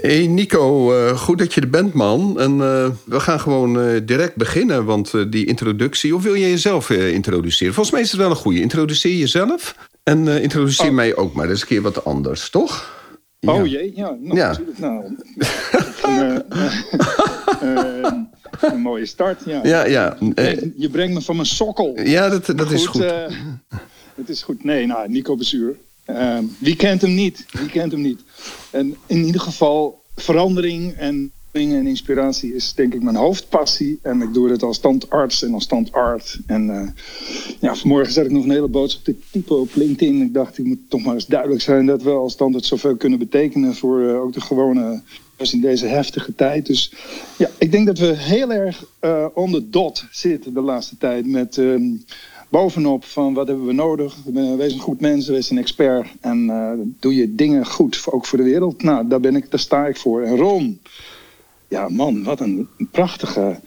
Hey Nico, eh, goed dat je er bent, man. En eh, we gaan gewoon eh, direct beginnen, want die introductie... Of wil je jezelf introduceren? Volgens mij is het wel een goede. Introduceer jezelf en introduceer Oh. mij ook maar. Dat is een keer wat anders, toch? Oh jee, ja. Nou, Ja. natuurlijk. Nou, een, een mooie start, ja. Ja, ja. Je brengt me van mijn sokkel. ja, dat, dat is goed. het is goed. Nee, nou, Nico Bezuur. Wie kent hem niet? Wie kent hem niet? En in ieder geval, verandering en en inspiratie is denk ik mijn hoofdpassie. En ik doe het als tandarts en als tandarts. En eh, ja, vanmorgen zet ik nog een hele boodschap te typen op LinkedIn. Ik dacht, ik moet toch maar eens duidelijk zijn dat we als tandarts zoveel kunnen betekenen voor eh, ook de gewone in deze heftige tijd. Dus ja, ik denk dat we heel erg eh on the dot zitten de laatste tijd met ehm, bovenop van wat hebben we nodig. Eh, Wees een goed mens, wees een expert en eh, doe je dingen goed, ook voor de wereld. Nou, daar ben ik, daar sta ik voor. En Ron, ja man, wat een prachtige.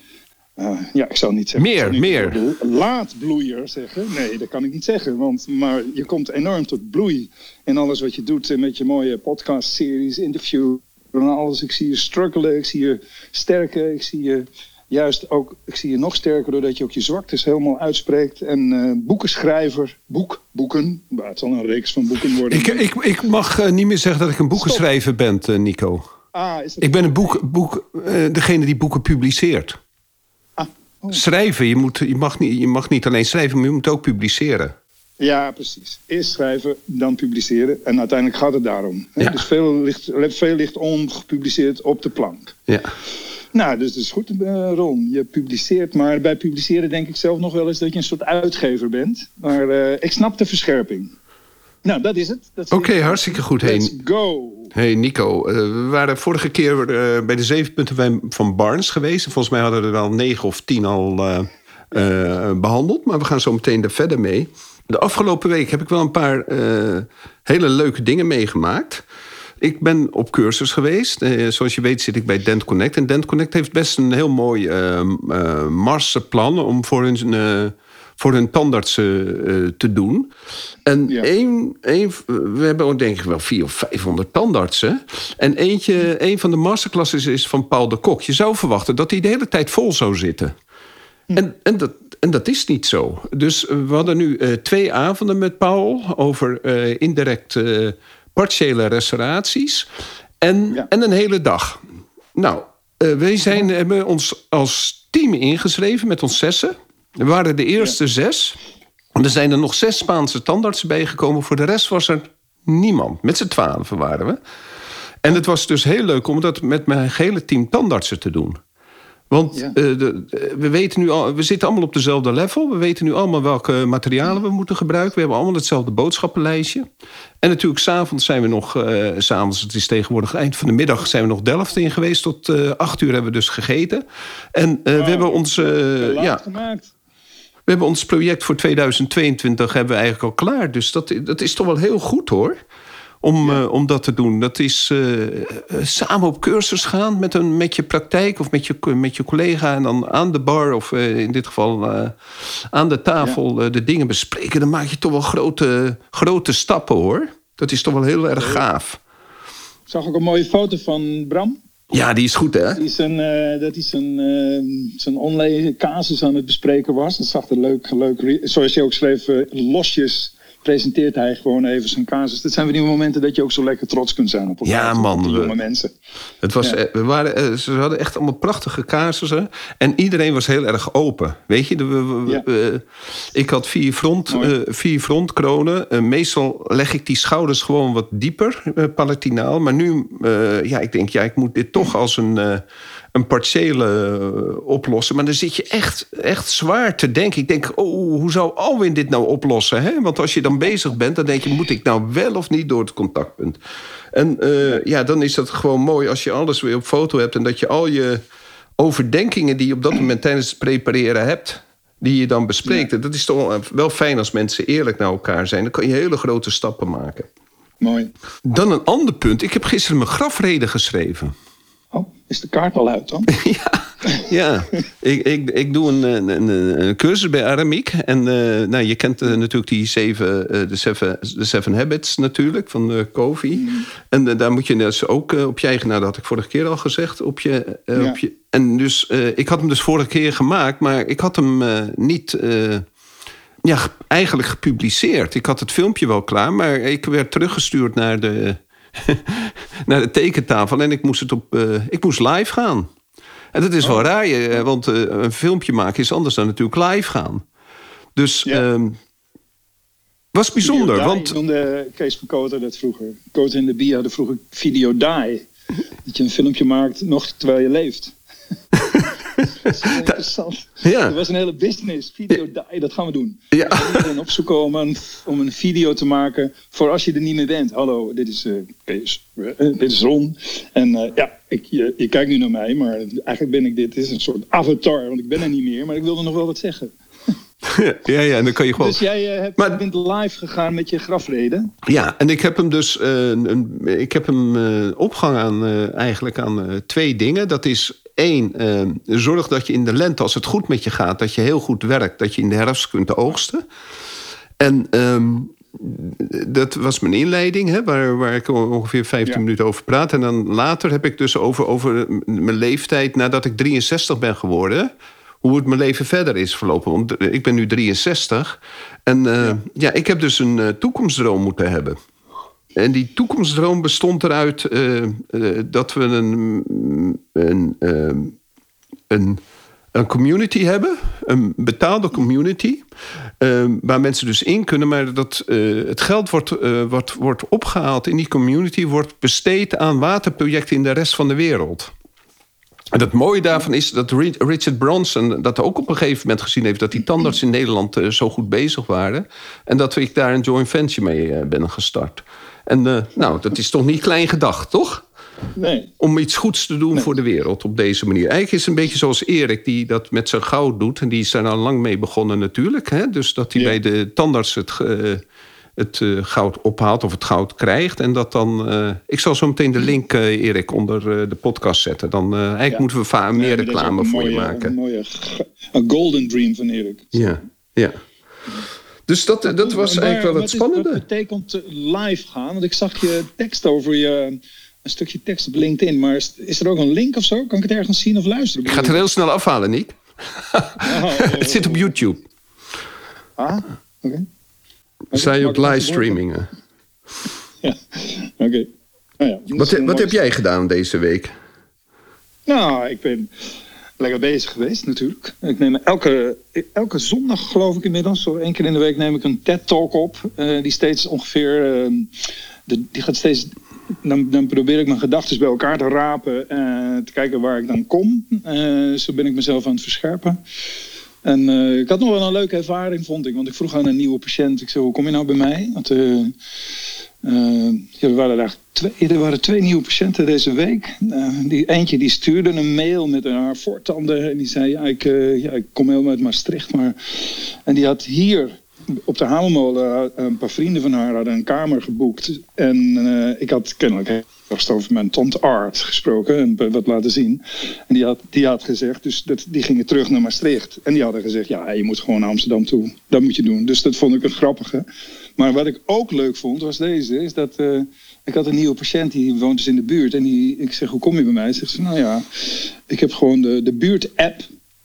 eh, ja, ik zou niet zeggen. Meer, meer. l- Laatbloeier zeggen. Nee, dat kan ik niet zeggen. Want, maar je komt enorm tot bloei in alles wat je doet. En met je mooie podcast-series, interview en alles. Ik zie je struggelen, ik zie je sterken, ik zie je juist ook, ik zie je nog sterker doordat je ook je zwaktes helemaal uitspreekt. En eh boekenschrijver, boek, boeken. Maar het zal een reeks van boeken worden. Ik, ik, ik mag eh, niet meer zeggen dat ik een boekenschrijver ben, eh, Nico. ah, is dat Ik ben een boek, boek, degene die boeken publiceert. Ah, oh. Schrijven, je, moet, je, mag niet, je mag niet alleen schrijven, maar je moet ook publiceren. Ja, precies. Eerst schrijven, dan publiceren. En uiteindelijk gaat het daarom. hè. Ja. Dus veel ligt, veel ligt ongepubliceerd op de plank. Ja. Nou, dus dat is goed, eh, Ron. Je publiceert, maar bij publiceren denk ik zelf nog wel eens dat je een soort uitgever bent. Maar eh, ik snap de verscherping. Nou, dat is het. Oké, hartstikke goed. Let's Hey, go. hey Nico, eh, we waren vorige keer bij de zeven punten van Barnes geweest. Volgens mij hadden we er al negen of tien al eh, eh, behandeld. Maar we gaan zo meteen er verder mee. De afgelopen week heb ik wel een paar hele leuke dingen meegemaakt. Ik ben op cursus geweest. Eh, zoals je weet zit ik bij Dent Connect. En Dent Connect heeft best een heel mooi eh eh, marsplan om voor hun, eh, voor hun tandartsen te doen. En Ja. één, één, we hebben ook denk ik wel 400 of 500 tandartsen. En eentje, een van de masterclasses is van Paul de Kok. Je zou verwachten dat hij de hele tijd vol zou zitten. En, en, dat, en dat is niet zo. Dus we hadden nu twee avonden met Paul over indirect partiële restauraties. En, Ja. en een hele dag. Nou, eh, wij zijn, hebben ons als team ingeschreven met ons zessen. We waren de eerste zes. Er zijn er nog zes Spaanse tandartsen bijgekomen. Voor de rest was er niemand. Met z'n twaalf waren we. En het was dus heel leuk om dat met mijn hele team tandartsen te doen. Want Ja. eh, de, de- we weten nu al, we zitten allemaal op dezelfde level. We weten nu allemaal welke materialen we moeten gebruiken. We hebben allemaal hetzelfde boodschappenlijstje. En natuurlijk, s'avonds zijn we nog, eh, s'avonds, het is tegenwoordig eind van de middag, zijn we nog Delft in geweest. Tot eh, acht uur hebben we dus gegeten. En eh, we hebben ons. eh, ja, gemaakt. we hebben ons project voor 2022 hebben we eigenlijk al klaar. Dus dat, dat is toch wel heel goed hoor. Om, eh, om dat te doen. Dat is eh, eh, samen op cursus gaan met, een, met je praktijk of met je, met je collega. En dan aan de bar of in dit geval aan de tafel de dingen bespreken. Dan maak je toch wel grote, grote stappen hoor. Dat is toch wel heel erg gaaf. Zag ook een mooie foto van Bram. Ja, die is goed hè? Die zijn, eh, dat hij zijn, eh, zijn online casus aan het bespreken was. Dat zag er leuk, leuk zoals je ook schreef, losjes presenteert hij gewoon even zijn casus. Dat zijn weer die momenten dat je ook zo lekker trots kunt zijn op elkaar. Ja, man, die we- jonge mensen. Het was, Ja. eh, we waren, eh, ze hadden echt allemaal prachtige casussen. En iedereen was heel erg open. Weet je, de- we- we- Ja. we- ik had vier, front, eh, vier frontkronen. Eh, meestal leg ik die schouders gewoon wat dieper, eh, palatinaal. Maar nu, eh, ja, ik denk, ja, ik moet dit toch als een, eh, een partiële eh, oplossen. Maar dan zit je echt, echt zwaar te denken. Ik denk, oh, hoe zou Alwin dit nou oplossen? Hè? Want als je dan bezig bent, dan denk je... moet ik nou wel of niet door het contactpunt? En eh, ja, dan is dat gewoon mooi als je alles weer op foto hebt... en dat je al je overdenkingen die je op dat moment tijdens het prepareren hebt... die je dan bespreekt. En Dat is toch wel- wel fijn als mensen eerlijk naar elkaar zijn. Dan kan je hele grote stappen maken. Mooi. Dan een ander punt. Ik heb gisteren mijn grafrede geschreven. Oh, is de kaart al uit dan? Ja, ja. Ik, ik, ik doe een, een, een, cursus bij Aramiek. En eh, nou, je kent eh, natuurlijk die zeven, eh, de, seven, de Seven Habits natuurlijk, van Covey. En eh, daar moet je dus ook op je eigen... Nou, dat had ik vorige keer al gezegd. Op je, Ja. op je, en dus, ik had hem dus vorige keer gemaakt, maar ik had hem niet... ja, ge- eigenlijk gepubliceerd. Ik had het filmpje wel klaar, maar ik werd teruggestuurd naar de, naar de tekentafel en ik moest, het op, eh, ik moest live gaan. En dat is wel raar, eh, want eh, een filmpje maken is anders dan natuurlijk live gaan. Dus Ja. ehm, was bijzonder, Video want noemde Kees van Koter dat vroeger. Koter en de Bie hadden vroeger video die. Dat je een filmpje maakt nog terwijl je leeft. dat is interessant. Ja. Er was een hele business. Video die, dat gaan we doen. Ja. Iedereen opzoeken om een, om een video te maken voor als je er niet meer bent. Hallo, dit is. Eh, dit is Ron. En eh, ja, ik, je, je kijkt nu naar mij, maar eigenlijk ben ik dit. Dit is een soort avatar, want ik ben er niet meer. Maar ik wilde nog wel wat zeggen. ja, ja, en dan kan je gewoon. Dus jij hebt, Maar- bent live gegaan met je grafrede. Ja, en ik heb hem dus een, ik heb hem eh, opgehangen aan eigenlijk aan twee dingen. Dat is één, eh, zorg dat je in de lente, als het goed met je gaat, dat je heel goed werkt, dat je in de herfst kunt oogsten. En ehm, dat was mijn inleiding, hè, waar, waar ik ongeveer 15 Ja. minuten over praat. En dan later heb ik dus over, over mijn leeftijd nadat ik 63 ben geworden. Hoe het mijn leven verder is verlopen. Want ik ben nu 63. En eh, ja. ik heb dus een eh, toekomstdroom moeten hebben. En die toekomstdroom bestond eruit eh, eh, dat we een, een, eh, een, een community hebben, een betaalde community, eh, waar mensen dus in kunnen, maar dat eh, het geld wordt, eh, wordt, wordt opgehaald in die community, wordt besteed aan waterprojecten in de rest van de wereld. En het mooie daarvan is dat Ri- Richard Branson dat ook op een gegeven moment gezien heeft... dat die tandartsen in Nederland zo goed bezig waren. En dat ik daar een joint venture mee ben gestart. En eh, nou, dat is toch niet klein gedacht, toch? Nee. Om iets goeds te doen voor de wereld op deze manier. Eigenlijk is het een beetje zoals Erik, die dat met zijn goud doet. En die is daar al lang mee begonnen natuurlijk. Hè? Dus dat hij Ja. bij de tandarts het, eh, het eh, goud ophaalt of het goud krijgt. En dat dan... ik zal zo meteen de link, Erik, onder de podcast zetten. Dan, eigenlijk Ja. moeten we meer reclame voor je maken. Een mooie, een golden dream van Erik. Ja, ja. Dus dat, dat was Maar eigenlijk wel wat het is- spannende. Wat betekent eh, live gaan? Want ik zag je tekst over je... Een stukje tekst op LinkedIn. Maar is, is er ook een link of zo? Kan ik het ergens zien of luisteren? Ik ga het er heel snel afhalen, Nick. Oh, oh, Het zit op YouTube. Ah, oké. Sta je ook ik het livestreamingen. Ja, oké. Nou ja, Wat, wat heb jij gedaan deze week? Nou, ik ben lekker bezig geweest natuurlijk. Ik neem elke, elke zondag, geloof ik inmiddels, zo één keer in de week neem ik een TED-talk op. eh, die steeds ongeveer, ehm, de, die gaat steeds, dan, dan probeer ik mijn gedachten bij elkaar te rapen. en te kijken waar ik dan kom. Eh, zo ben ik mezelf aan het verscherpen. En eh, ik had nog wel een leuke ervaring, vond ik. Want ik vroeg aan een nieuwe patiënt, ik zei, hoe kom je nou bij mij? Want eh, eh, er, waren daar twee, er waren twee nieuwe patiënten deze week. Eh, die, eentje die stuurde een mail met haar voortanden. En die zei, ja, ik, eh, ja, ik kom helemaal uit Maastricht. Maar... En die had hier op de Hamelmolen, eh, een paar vrienden van haar hadden een kamer geboekt. En eh, ik had kennelijk eerst over mijn tante Art gesproken en wat laten zien. En die had, die had gezegd, dus dat, die gingen terug naar Maastricht. En die hadden gezegd, ja, je moet gewoon naar Amsterdam toe. Dat moet je doen. Dus dat vond ik een grappige. Maar wat ik ook leuk vond, was deze. Is dat eh, ik had een nieuwe patiënt, die woont dus in de buurt. En die, ik zeg, hoe kom je bij mij? Zegt ze, nou ja, ik heb gewoon de, de buurt-app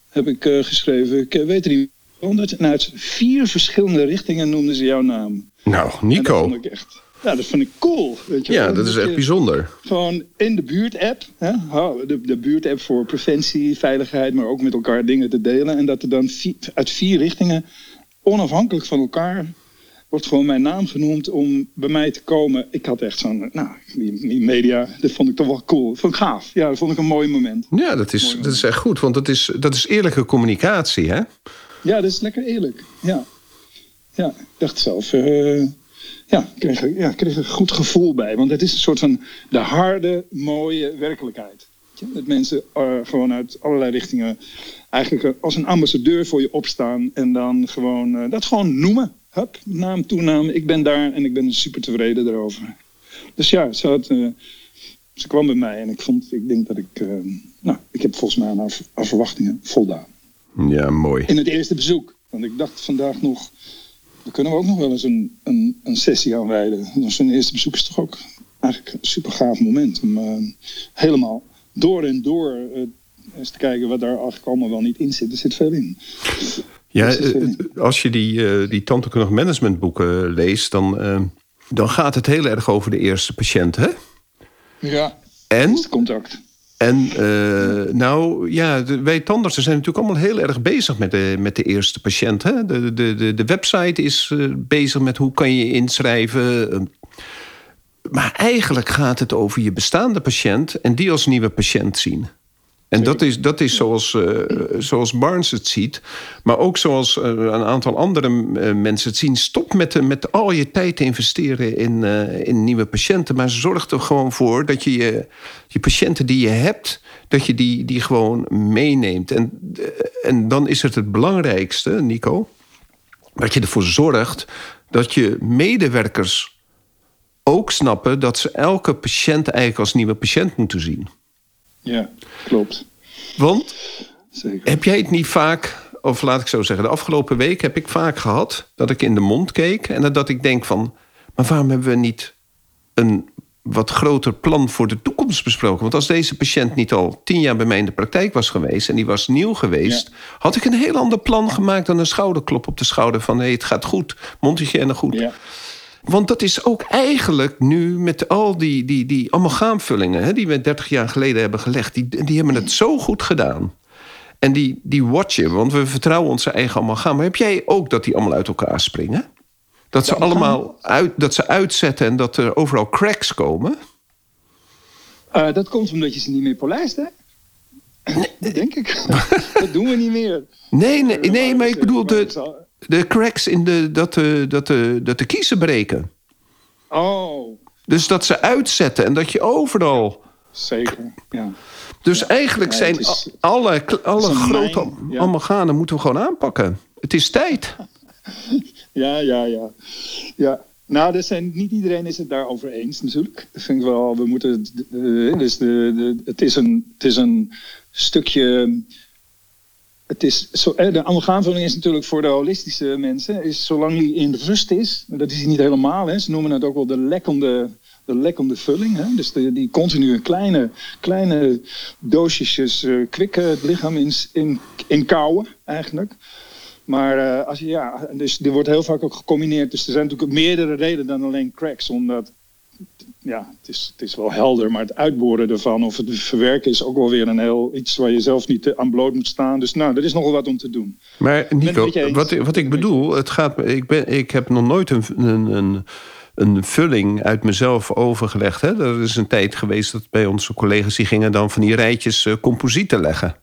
heb ik, eh, geschreven. Ik eh, weet er niet. 100 en uit vier verschillende richtingen noemden ze jouw naam. Nou, En Nico. dat vond ik echt. Ja, dat vind ik cool. Weet je Ja, wel. dat is echt bijzonder. Gewoon in de buurt-app. hè, De, de buurt-app voor preventie, veiligheid, maar ook met elkaar dingen te delen. En dat er dan uit vier richtingen, onafhankelijk van elkaar, wordt gewoon mijn naam genoemd om bij mij te komen. Ik had echt zo'n, nou, die, die media, dat vond ik toch wel cool. Dat vond ik gaaf. Ja, dat vond ik een mooi moment. Ja, dat is, dat is echt goed, want dat is, dat is eerlijke communicatie, hè? Ja, dat is lekker eerlijk. Ja, ja ik dacht zelf, eh, ja, ik kreeg, ja, kreeg er een goed gevoel bij. Want het is een soort van de harde, mooie werkelijkheid. Dat mensen eh, gewoon uit allerlei richtingen eigenlijk als een ambassadeur voor je opstaan. En dan gewoon eh, dat gewoon noemen. Hup, naam, toenaam, ik ben daar en ik ben super tevreden daarover. Dus ja, ze, had, eh, ze kwam bij mij en ik vond, ik denk dat ik, eh, nou, ik heb volgens mij aan haar, haar verwachtingen voldaan Ja, mooi. in het eerste bezoek. Want ik dacht vandaag nog, daar kunnen we ook nog wel eens een, een, een sessie aan wijden. Want Zo'n eerste bezoek is toch ook eigenlijk een super gaaf moment. Om eh, helemaal door en door eens te kijken wat daar eigenlijk allemaal wel niet in zit. Er zit veel in. Ja, is eh, het, als je die, eh die tandheelkundig managementboeken leest, dan, eh, dan gaat het heel erg over de eerste patiënt, hè? Ja. En, contact. en eh, nou ja, de, wij tandartsen zijn natuurlijk allemaal heel erg bezig met de, met de eerste patiënt. Hè? De, de, de, de website is eh, bezig met hoe kan je je inschrijven. eh. maar eigenlijk gaat het over je bestaande patiënt en die als nieuwe patiënt zien. En dat is, dat is zoals, eh, zoals Barnes het ziet. Maar ook zoals eh, een aantal andere eh, mensen het zien. Stop met, met al je tijd te investeren in, in nieuwe patiënten. Maar zorg er gewoon voor dat je je, je patiënten die je hebt... dat je die, die gewoon meeneemt. En, en dan is het het belangrijkste, Nico... dat je ervoor zorgt dat je medewerkers ook snappen... dat ze elke patiënt eigenlijk als nieuwe patiënt moeten zien. Ja, klopt. Want Zeker. heb jij het niet vaak, of laat ik zo zeggen, de afgelopen week heb ik vaak gehad dat ik in de mond keek en dat ik denk van, maar waarom hebben we niet een wat groter plan voor de toekomst besproken? Want als deze patiënt niet al tien jaar bij mij in de praktijk was geweest en die was nieuw geweest, Ja. had ik een heel ander plan gemaakt dan een schouderklop op de schouder van hé, het gaat goed, mondhygiëne goed. Ja. Want dat is ook eigenlijk nu met al die, die, die amalgaamvullingen... Hè, die we 30 jaar geleden hebben gelegd... die, die hebben het zo goed gedaan. En die, die watchen, want we vertrouwen onze eigen amalgaam. Maar heb jij ook dat die allemaal uit elkaar springen? Dat ze allemaal uit, dat ze uitzetten en dat er overal cracks komen? Eh, dat komt omdat je ze niet meer polijst, hè? Dat denk ik. dat doen we niet meer. Nee, nee, nee maar ik bedoel de, de cracks in de, dat, de, dat, de, dat de kiezen breken. Oh, Dus dat ze uitzetten en dat je overal... zeker. Ja. Dus eigenlijk Ja, zijn is- alle, alle grote mijn, ja. moeten we gewoon aanpakken. Het is tijd. Ja, ja, ja. ja. Nou, er zijn, niet iedereen is het daarover eens natuurlijk. Dat vind ik wel. We moeten. eh, dus de, de, het, is een, het is een stukje. Het is zo, eh, de amalgaamvulling is natuurlijk voor de holistische mensen. Is zolang die in rust is. Dat is hij niet helemaal. Hè. Ze noemen het ook wel de lekkende, de lekkende vulling. Hè. Dus die continu kleine, kleine doosjes eh kwikken het lichaam in, in, in kouwen eigenlijk. Maar eh, als je, ja, dus die wordt heel vaak ook gecombineerd. Dus er zijn natuurlijk meerdere redenen dan alleen cracks. Omdat, ja, het is, het is wel helder, maar het uitboren ervan of het verwerken is ook wel weer een heel iets waar je zelf niet eh, aan bloot moet staan. Dus nou, er is nogal wat om te doen. Maar Nico, wat, wat ik bedoel, het gaat, ik, ben, ik heb nog nooit een, een, een, een vulling uit mezelf overgelegd. Hè? Er is een tijd geweest dat bij onze collega's die gingen dan van die rijtjes eh, composieten leggen.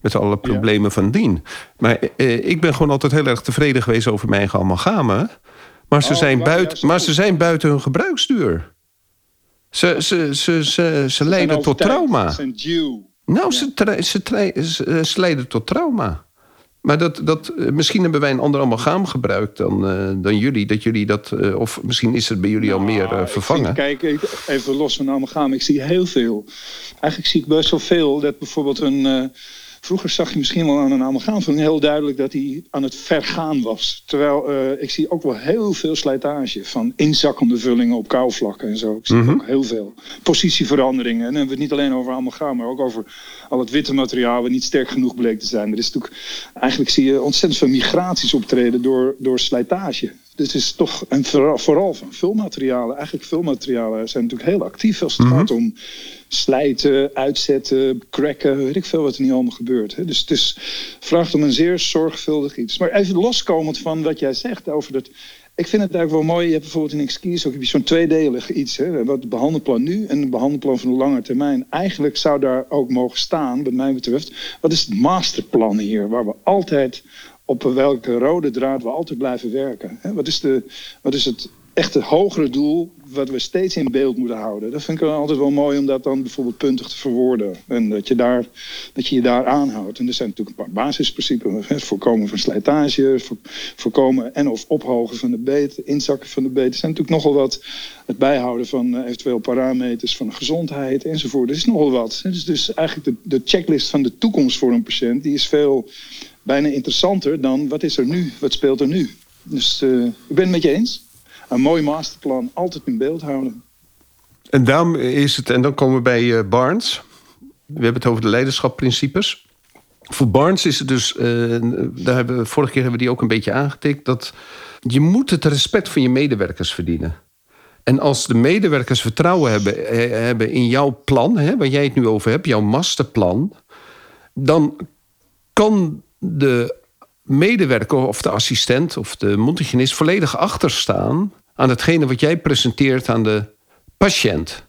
Met alle problemen van dien. Maar eh, ik ben gewoon altijd heel erg tevreden geweest over mijn eigen amalgamen. Maar ze, Oh, zijn, buiten, maar ze zijn buiten hun gebruiksduur. Ze, ze, ze, ze, ze leiden En tot trauma. Nou, ze, ze, eh, ze leiden tot trauma. Maar dat, dat, eh, misschien hebben wij een ander amalgaam gebruikt dan, eh, dan jullie. Dat jullie dat, of misschien is het bij jullie al meer Nou, ik vervangen. vind- kijk, even los van amalgaam. Ik zie heel veel. Eigenlijk zie ik best wel veel dat bijvoorbeeld een... vroeger zag je misschien wel aan een amalgaamvulling heel duidelijk dat hij aan het vergaan was. Terwijl eh, ik zie ook wel heel veel slijtage van inzakkende vullingen op kouwvlakken en zo. Ik zie Mhm. ook heel veel positieveranderingen. En dan hebben we het niet alleen over amalgaam, maar ook over al het witte materiaal wat niet sterk genoeg bleek te zijn. Er is natuurlijk, eigenlijk zie je ontzettend veel migraties optreden door, door slijtage. Dit is toch, en vooral, van vulmaterialen, eigenlijk vulmaterialen zijn natuurlijk heel actief als het Mhm. gaat om slijten, uitzetten, cracken, weet ik veel wat er niet allemaal gebeurt. Hè. Dus het is, vraagt om een zeer zorgvuldig iets. Maar even loskomend van wat jij zegt over dat. Ik vind het eigenlijk wel mooi. Je hebt bijvoorbeeld in Exkies ook zo'n tweedelig iets. Hè, wat het behandelplan nu en het behandelplan van de lange termijn. Eigenlijk zou daar ook mogen staan, wat mij betreft. Wat is het masterplan hier? Waar we altijd op welke rode draad we altijd blijven werken. Wat, is de, wat is het echte hogere doel wat we steeds in beeld moeten houden? Dat vind ik altijd wel mooi om dat dan bijvoorbeeld puntig te verwoorden. En dat je, daar, dat je je daar aanhoudt. En er zijn natuurlijk een paar basisprincipes. voorkomen van slijtage, voor- voorkomen en of ophogen van de beet, inzakken van de beet. Er zijn natuurlijk nogal wat. Het bijhouden van eh, eventueel parameters van gezondheid enzovoort. Er is nogal wat. Dus, dus eigenlijk de, de checklist van de toekomst voor een patiënt, die is veel bijna interessanter dan wat is er nu, wat speelt er nu. Dus eh, ik ben het met je eens. Een mooi masterplan altijd in beeld houden. En daarom is het, en dan komen we bij eh, Barnes. We hebben het over de leiderschapprincipes. Voor Barnes is het dus, eh, daar hebben we, vorige keer hebben we die ook een beetje aangetikt, dat je moet het respect van je medewerkers verdienen. En als de medewerkers vertrouwen hebben, hebben in jouw plan, hè, waar jij het nu over hebt, jouw masterplan, dan kan de medewerker of de assistent of de mondhygiënist volledig achterstaan aan hetgene wat jij presenteert aan de patiënt.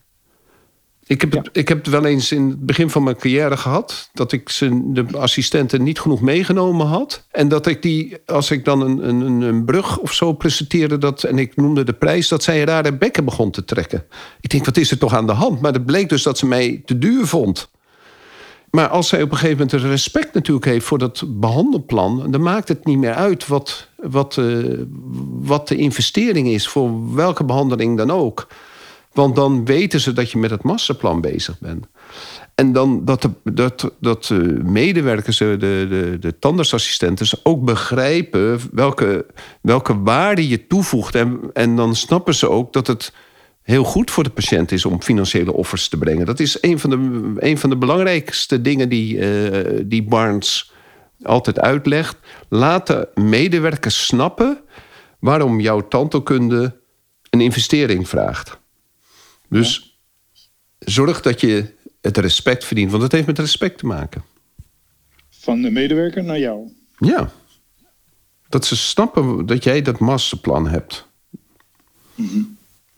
Ik heb, het, ik heb het wel eens in het begin van mijn carrière gehad. Dat ik zijn, de assistenten niet genoeg meegenomen had. En dat ik die, als ik dan een, een, een brug of zo presenteerde. Dat, en ik noemde de prijs, dat zij rare bekken begon te trekken. Ik denk, wat is er toch aan de hand? Maar het bleek dus dat ze mij te duur vond. Maar als zij op een gegeven moment respect natuurlijk heeft voor dat behandelplan, dan maakt het niet meer uit wat, wat, eh, wat de investering is voor welke behandeling dan ook. Want dan weten ze dat je met het masterplan bezig bent. En dan dat de, dat, dat de medewerkers, de, de, de tandartsassistenten, ook begrijpen welke, welke waarde je toevoegt. En, en dan snappen ze ook dat het heel goed voor de patiënt is om financiële offers te brengen. Dat is een van de, een van de belangrijkste dingen die, uh, die Barnes altijd uitlegt. Laat de medewerkers snappen waarom jouw tandheelkunde een investering vraagt. Dus ja. zorg dat je het respect verdient, want het heeft met respect te maken. Van de medewerker naar jou. Ja. Dat ze snappen dat jij dat masterplan hebt. Mm -hmm.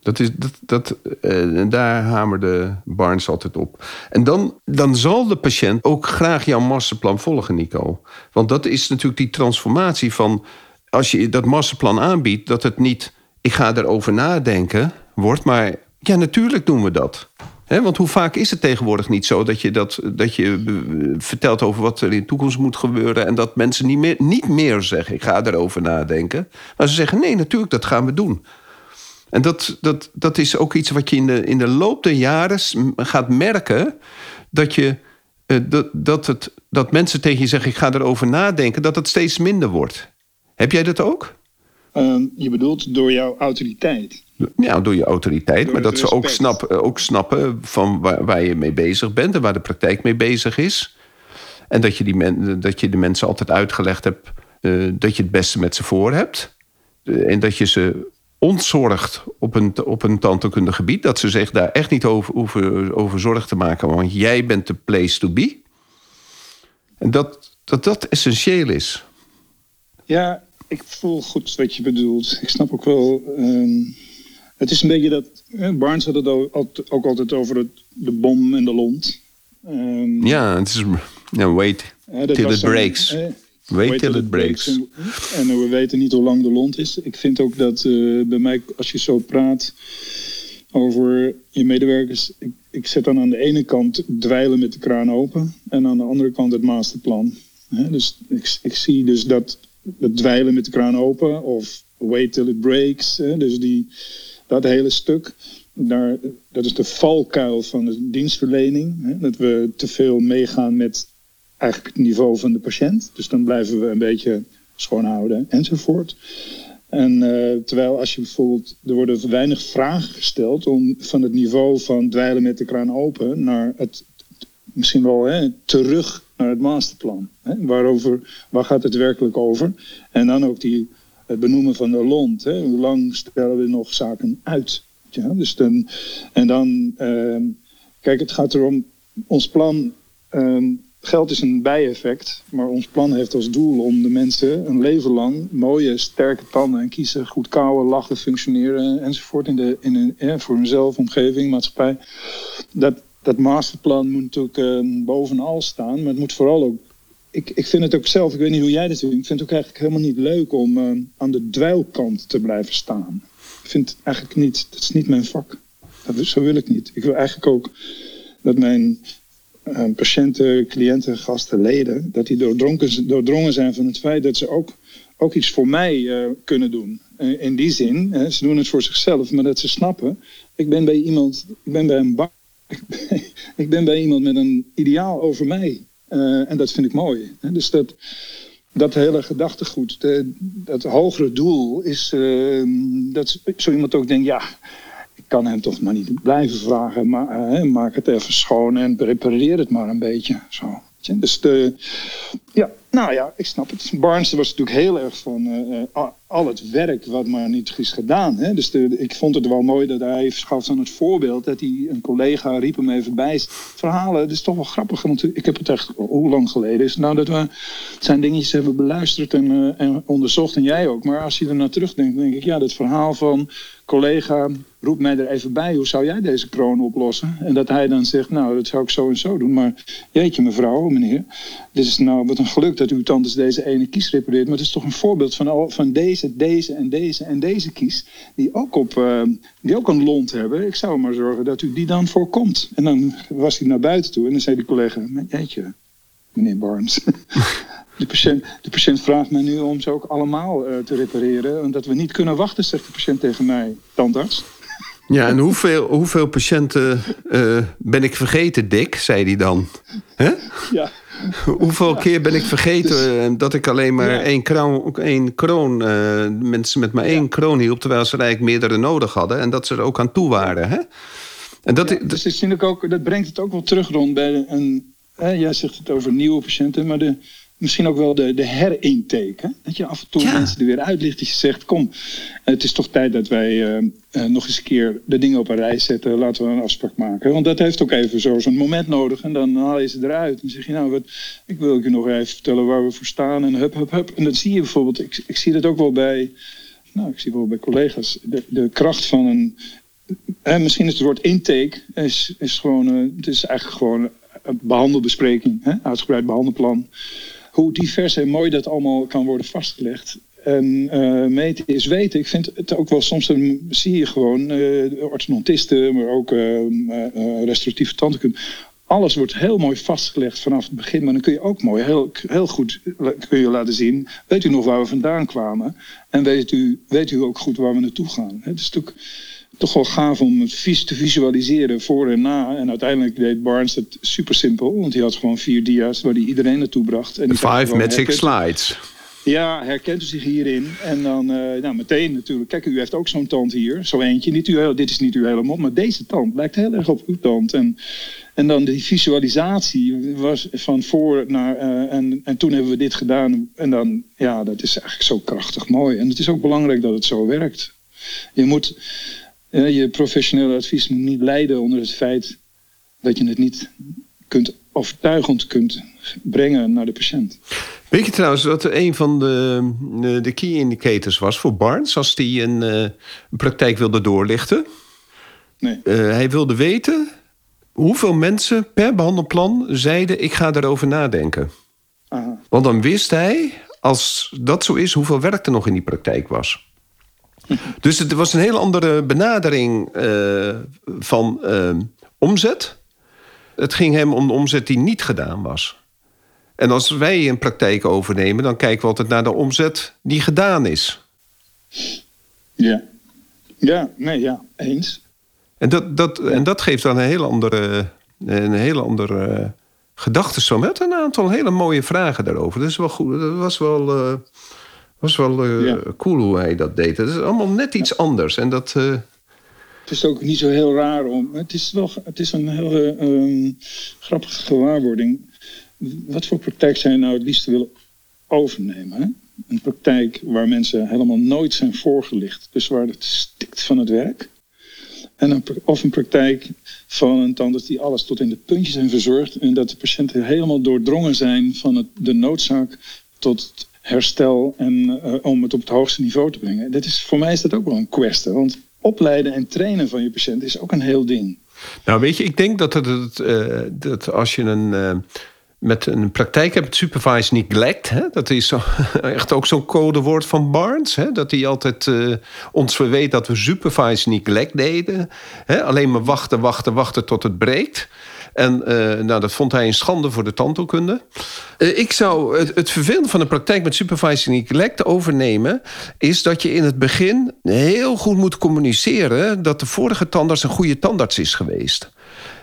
Dat is, dat, dat, uh, daar hamerde Barnes altijd op. En dan, dan zal de patiënt ook graag jouw masterplan volgen, Nico. Want dat is natuurlijk die transformatie van... als je dat masterplan aanbiedt, dat het niet... ik ga erover nadenken, wordt, maar ja, natuurlijk doen we dat. Want hoe vaak is het tegenwoordig niet zo dat je, dat, dat je vertelt over wat er in de toekomst moet gebeuren... en dat mensen niet meer, niet meer zeggen, ik ga erover nadenken. Maar ze zeggen, nee, natuurlijk, dat gaan we doen. En dat, dat, dat is ook iets wat je in de, in de loop der jaren gaat merken... dat, je, dat, dat, het, dat mensen tegen je zeggen, ik ga erover nadenken... dat het steeds minder wordt. Heb jij dat ook? Uh, je bedoelt door jouw autoriteit? Ja, door je autoriteit. Door maar dat respect. ze ook, snap, ook snappen van waar, waar, je mee bezig bent... en waar de praktijk mee bezig is. En dat je, die men, dat je de mensen altijd uitgelegd hebt... Uh, dat je het beste met ze voor hebt. Uh, en dat je ze ontzorgd op een, op een tandheelkundig gebied. Dat ze zich daar echt niet over, over, over zorg te maken. Want jij bent de place to be. En dat dat, dat essentieel is. Ja, ik voel goed wat je bedoelt. Ik snap ook wel... Um, het is een beetje dat... Barnes had het ook, altijd over het, de bom en de lont. Um, ja, het is... Ja, wait till it breaks. Wait, till it breaks. En, en, we weten niet hoe lang de lont is. Ik vind ook dat uh, bij mij, als je zo praat over je medewerkers... Ik, ik zet dan aan de ene kant dweilen met de kraan open... en aan de andere kant het masterplan. He, dus ik, ik, zie dus dat, dat dweilen met de kraan open of wait till it breaks... He, dus die, dat hele stuk... Daar, dat is de valkuil van de dienstverlening. Dat we te veel meegaan met eigenlijk het niveau van de patiënt. Dus dan blijven we een beetje schoonhouden enzovoort. En uh, terwijl als je bijvoorbeeld, er worden weinig vragen gesteld om van het niveau van dweilen met de kraan open naar het misschien wel hè, terug naar het masterplan. Hè? Waarover, waar gaat het werkelijk over? En dan ook die het benoemen van de lont. Hè? Hoe lang stellen we nog zaken uit? Ja, dus dan, en dan, ehm, kijk, het gaat erom, ons plan, ehm, geld is een bijeffect, maar ons plan heeft als doel om de mensen een leven lang mooie, sterke tanden en kiezen, goed kouwen, lachen, functioneren enzovoort in de, in een, voor hunzelf, omgeving, maatschappij. Dat, dat masterplan moet natuurlijk uh, bovenal staan, maar het moet vooral ook ik, ik vind het ook zelf, ik weet niet hoe jij dat doet, ik vind het ook eigenlijk helemaal niet leuk om uh, aan de dweilkant te blijven staan. Ik vind het eigenlijk niet, dat is niet mijn vak. Dat, zo wil ik niet. Ik wil eigenlijk ook dat mijn patiënten, cliënten, gasten, leden, dat die doordrongen, zijn van het feit dat ze ook, ook iets voor mij uh, kunnen doen. in die zin, ze doen het voor zichzelf, maar dat ze snappen, ik ben bij iemand, ik ben bij een bar, ik ben bij iemand met een ideaal over mij. En dat vind ik mooi. Dus dat, dat hele gedachtegoed, dat hogere doel is dat zo iemand ook denkt, ja, kan hem toch maar niet blijven vragen, maar uh, maak het even schoon en repareer het maar een beetje. Zo. Dus de, ja, nou ja, ik snap het. Barnes was natuurlijk heel erg van uh, al het werk wat maar niet is gedaan. Hè? Dus ik vond het wel mooi dat hij gaf aan het voorbeeld dat hij een collega riep hem even bij. Verhalen, dat is toch wel grappig. Want ik heb het echt, hoe lang geleden is Nou, dat we zijn dingetjes hebben beluisterd en, en onderzocht en jij ook. Maar als je er naar terugdenkt, denk ik, ja, dat verhaal van collega roep mij er even bij, hoe zou jij deze kroon oplossen? En dat hij dan zegt, nou, dat zou ik zo en zo doen. Maar jeetje, mevrouw, meneer, dit is nou wat een geluk dat uw tante deze ene kies repareert. Maar het is toch een voorbeeld van, al, van deze, deze en deze en deze kies, die ook, op, uh, die ook een lont hebben. Ik zou maar zorgen dat u die dan voorkomt. En dan was hij naar buiten toe en dan zei die collega, jeetje, meneer Barnes. De patiënt, de patiënt vraagt mij nu om ze ook allemaal uh, te repareren. Omdat we niet kunnen wachten, zegt de patiënt tegen mij, tandarts. Ja, en hoeveel, hoeveel patiënten uh, ben ik vergeten, Dick, zei hij dan. Ja. Hoeveel ja. keer ben ik vergeten dus, dat ik alleen maar ja. één kroon, één kroon uh, mensen met maar één ja. kroon hielp, terwijl ze eigenlijk meerdere nodig hadden en dat ze er ook aan toe waren. Hè? En dat, dus dat, ook, dat brengt het ook wel terug rond bij een. Hè, jij zegt het over nieuwe patiënten, maar de, misschien ook wel de, de herintake. Dat je af en toe ja. mensen er weer uitlicht. Dat je zegt, kom, het is toch tijd dat wij uh, uh, nog eens een keer de dingen op een rij zetten. Laten we een afspraak maken. Want dat heeft ook even zo zo'n moment nodig. En dan haal je ze eruit. En zeg je, nou, wat, ik wil je nog even vertellen waar we voor staan. En hup, hup, hup. En dat zie je bijvoorbeeld, ik, ik zie dat ook wel bij, nou, ik zie wel bij collega's. De, de kracht van een, eh, misschien is het woord intake, is, is gewoon, uh, het is eigenlijk gewoon een behandelbespreking. Hè? Uitgebreid behandelplan hoe divers en mooi dat allemaal kan worden vastgelegd. En uh, meten is weten. Ik vind het ook wel soms, dan zie je gewoon uh, orthodontisten, maar ook uh, restauratieve tandheelkunde. Alles wordt heel mooi vastgelegd vanaf het begin. Maar dan kun je ook mooi, heel, heel goed kun je laten zien. Weet u nog waar we vandaan kwamen? En weet u, weet u ook goed waar we naartoe gaan? Het is natuurlijk toch wel gaaf om het vis te visualiseren voor en na. En uiteindelijk deed Barnes het super simpel. Want hij had gewoon vier dia's waar hij iedereen naartoe bracht. En Five magic slides. Ja, herkent u zich hierin. En dan uh, nou, meteen natuurlijk. Kijk, u heeft ook zo'n tand hier. Zo eentje. Niet uw, dit is niet uw hele mond, maar deze tand lijkt heel erg op uw tand. En, en dan die visualisatie was van voor naar... Uh, en, en toen hebben we dit gedaan. En dan, ja, dat is eigenlijk zo krachtig mooi. En het is ook belangrijk dat het zo werkt. Je moet je professionele advies moet niet leiden onder het feit dat je het niet kunt overtuigend kunt brengen naar de patiënt. Weet je trouwens wat een van de, de key indicators was voor Barnes als hij een, een praktijk wilde doorlichten? Nee. Uh, hij wilde weten hoeveel mensen per behandelplan zeiden: Ik ga erover nadenken. Aha. Want dan wist hij, als dat zo is, hoeveel werk er nog in die praktijk was. Dus het was een heel andere benadering uh, van uh, omzet. Het ging hem om de omzet die niet gedaan was. En als wij een praktijk overnemen, dan kijken we altijd naar de omzet die gedaan is. Ja, ja, nee, ja, eens. En dat, dat, en dat geeft dan een hele andere, een hele andere gedachte. Zo met een aantal hele mooie vragen daarover. Dat, is wel goed. dat was wel. Uh, was wel uh, ja. cool hoe hij dat deed. Het is allemaal net iets ja. anders. En dat, uh... Het is ook niet zo heel raar om. Het is, wel, het is een heel um, grappige gewaarwording. Wat voor praktijk zou je nou het liefst willen overnemen? Hè? Een praktijk waar mensen helemaal nooit zijn voorgelicht. Dus waar het stikt van het werk. En een, of een praktijk van een tandarts die alles tot in de puntjes heeft verzorgd. En dat de patiënten helemaal doordrongen zijn van het, de noodzaak tot herstel en uh, om het op het hoogste niveau te brengen. Dat is, voor mij is dat ook wel een kwestie. Want opleiden en trainen van je patiënt is ook een heel ding. Nou, weet je, ik denk dat, het, uh, dat als je een. Uh, met een praktijk hebt, supervised neglect. Hè? Dat is zo, echt ook zo'n codewoord van Barnes. Hè? Dat hij altijd ons verweet dat we supervised neglect deden. Hè? Alleen maar wachten, wachten, wachten tot het breekt. En uh, nou, dat vond hij een schande voor de tandheelkunde. Uh, ik zou het, het vervelende van de praktijk met supervising neglect overnemen... is dat je in het begin heel goed moet communiceren... dat de vorige tandarts een goede tandarts is geweest.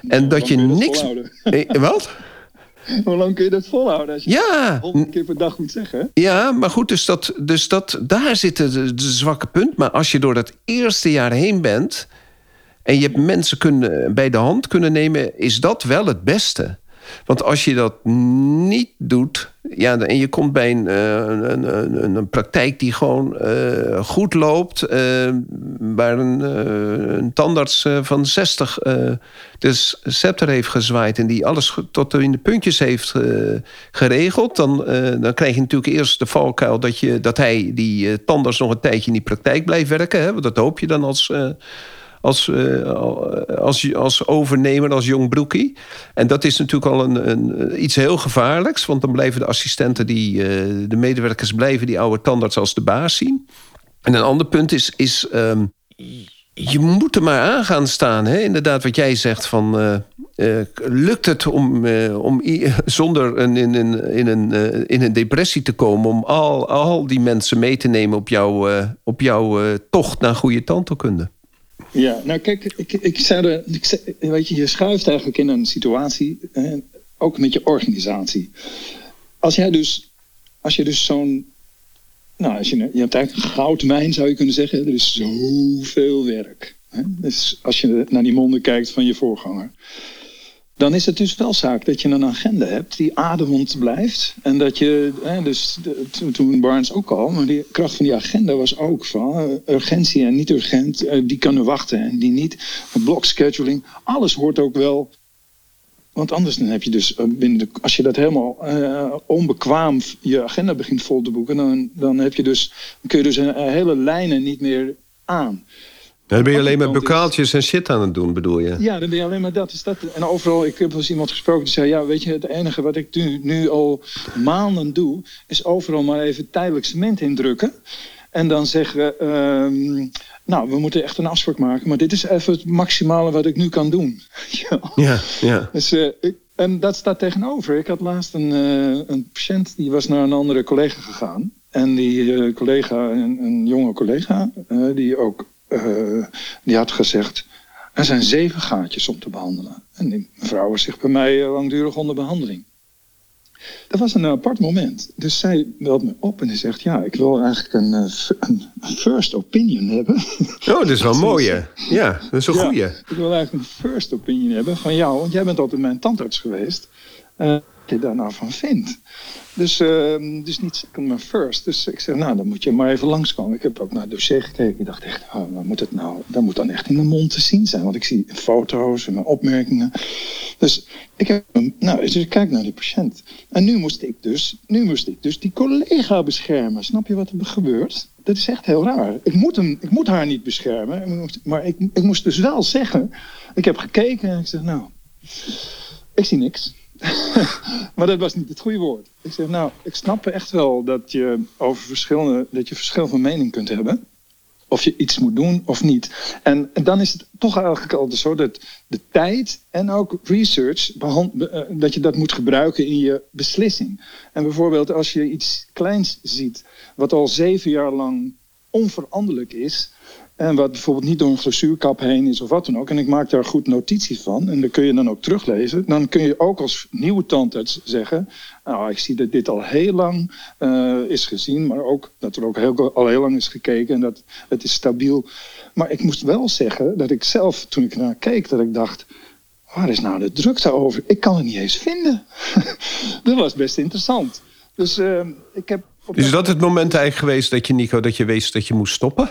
En ja, dat je niks... Eh, wat? Hoe lang kun je dat volhouden als je ja. honderd keer per dag moet zeggen? Ja, maar goed, dus, dat, dus dat, daar zit de, de zwakke punt. Maar als je door dat eerste jaar heen bent en je hebt mensen kunnen, bij de hand kunnen nemen, is dat wel het beste. Want als je dat niet doet, ja, en je komt bij een, een, een, een praktijk die gewoon uh, goed loopt, uh, waar een, een tandarts van 60 de scepter heeft gezwaaid en die alles tot in de puntjes heeft geregeld, dan, dan krijg je natuurlijk eerst de valkuil dat, je, dat hij die tandarts nog een tijdje in die praktijk blijft werken. Hè? Dat hoop je dan als als, uh, als, als overnemer, als jong broekie. En dat is natuurlijk al een, een, iets heel gevaarlijks. Want dan blijven de assistenten, die, uh, de medewerkers blijven die oude tandarts als de baas zien. En een ander punt is, is um, je moet er maar aan gaan staan. Hè? Inderdaad, wat jij zegt van... Uh, lukt het om, om zonder een, in, in, in, een, in een depressie te komen... om al, al die mensen mee te nemen op, jou, op jouw tocht naar goede tandheelkunde? Ja, nou kijk, ik, ik zei er, ik weet je, je schuift eigenlijk in een situatie, ook met je organisatie. Als jij dus, als je dus zo'n, nou, als je, je hebt eigenlijk een goudmijn zou je kunnen zeggen, er is zoveel werk. Hè? Dus als je naar die monden kijkt van je voorganger dan is het dus wel zaak dat je een agenda hebt die ademend blijft. En dat je, hè, dus toen Barnes ook al, maar die kracht van die agenda was ook van urgentie en niet urgent, die kunnen wachten en die niet. scheduling, alles hoort ook wel. Want anders dan heb je dus binnen de, als je dat helemaal onbekwaam je agenda begint vol te boeken, dan, dan heb je dus, kun je dus hele lijnen niet meer aan. Dan ben je alleen maar bokaaltjes en shit aan het doen, bedoel je? Ja, dan ben je alleen maar dat. Is dat. En overal, ik heb wel eens iemand gesproken die zei... ja, weet je, het enige wat ik nu, nu al maanden doe... is overal maar even tijdelijk cement indrukken. En dan zeggen... Uh, nou, we moeten echt een afspraak maken... maar dit is even het maximale wat ik nu kan doen. ja, ja. Dus, uh, ik, en dat staat tegenover. Ik had laatst een, uh, een patiënt... die was naar een andere collega gegaan... En die uh, collega, een, een jonge collega, die ook uh, die had gezegd... er zijn zeven gaatjes om te behandelen. En die mevrouw was zich bij mij langdurig onder behandeling. Dat was een apart moment. Dus zij belt me op en die zegt... ja, ik wil eigenlijk een, een first opinion hebben. Oh, dat is wel mooi, hè? Ja, dat is een goeie. Ja, ik wil eigenlijk een first opinion hebben van jou... want jij bent altijd mijn tandarts geweest... Uh, je daar nou van vindt. Dus, uh, dus niet second, maar first. Dus ik zeg, nou, dan moet je maar even langskomen. Ik heb ook naar het dossier gekeken. Ik dacht echt, oh, moet het nou? Dat moet dan echt in de mond te zien zijn. Want ik zie foto's en mijn opmerkingen. Dus ik, heb, nou, dus ik kijk naar die patiënt. En nu moest ik dus, nu moest ik dus die collega beschermen. Snap je wat er gebeurt? Dat is echt heel raar. Ik moet, hem, ik moet haar niet beschermen. Maar ik, ik moest dus wel zeggen... Ik heb gekeken en ik zeg, nou, ik zie niks. maar dat was niet het goede woord. Ik zeg, nou, ik snap echt wel dat je over verschillende, dat je verschil van mening kunt hebben. Of je iets moet doen of niet. En, en dan is het toch eigenlijk altijd zo dat de tijd en ook research, dat je dat moet gebruiken in je beslissing. En bijvoorbeeld als je iets kleins ziet, wat al zeven jaar lang onveranderlijk is, en wat bijvoorbeeld niet door een glazuurkap heen is of wat dan ook. En ik maak daar goed notitie van. En dat kun je dan ook teruglezen. Dan kun je ook als nieuwe tandarts zeggen... Nou, ik zie dat dit al heel lang uh, is gezien. Maar ook dat er ook heel, al heel lang is gekeken. En dat het is stabiel. Maar ik moest wel zeggen dat ik zelf, toen ik naar keek... dat ik dacht... Waar is nou de drukte over? Ik kan het niet eens vinden. dat was best interessant. Dus uh, ik heb Is dat het moment eigenlijk geweest dat je, Nico, dat je wist dat je moest stoppen?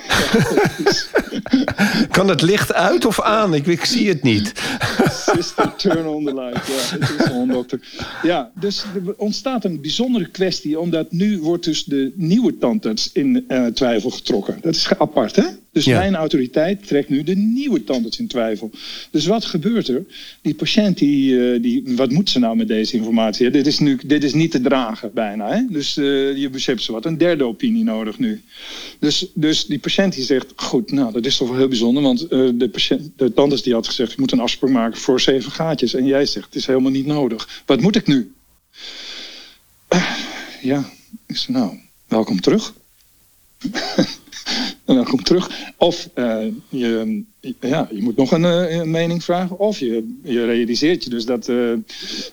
kan het licht uit of aan? Ik, ik zie het niet. Sister, turn on the light. Ja, het is gewoon dokter. Ja, dus er ontstaat een bijzondere kwestie, omdat nu wordt dus de nieuwe tandarts in eh, twijfel getrokken. Dat is apart, hè? Dus Ja. mijn autoriteit trekt nu de nieuwe tandarts in twijfel. Dus wat gebeurt er? Die patiënt, die, eh, die, wat moet ze nou met deze informatie? Dit is, nu, dit is niet te dragen bijna. Hè? Dus eh, je beseft ze wat. Een derde opinie nodig nu. Dus, dus die patiënt die zegt, goed, nou dat is toch wel heel bijzonder. Want eh, de, patiënt, de tandarts die had gezegd, je moet een afspraak maken voor zeven gaatjes. En jij zegt, het is helemaal niet nodig. Wat moet ik nu? Ja, ik zeg, nou, welkom terug. Komt terug. Of eh, je, ja, je moet nog een, eh, mening vragen. Of je, je realiseert je dus dat. eh,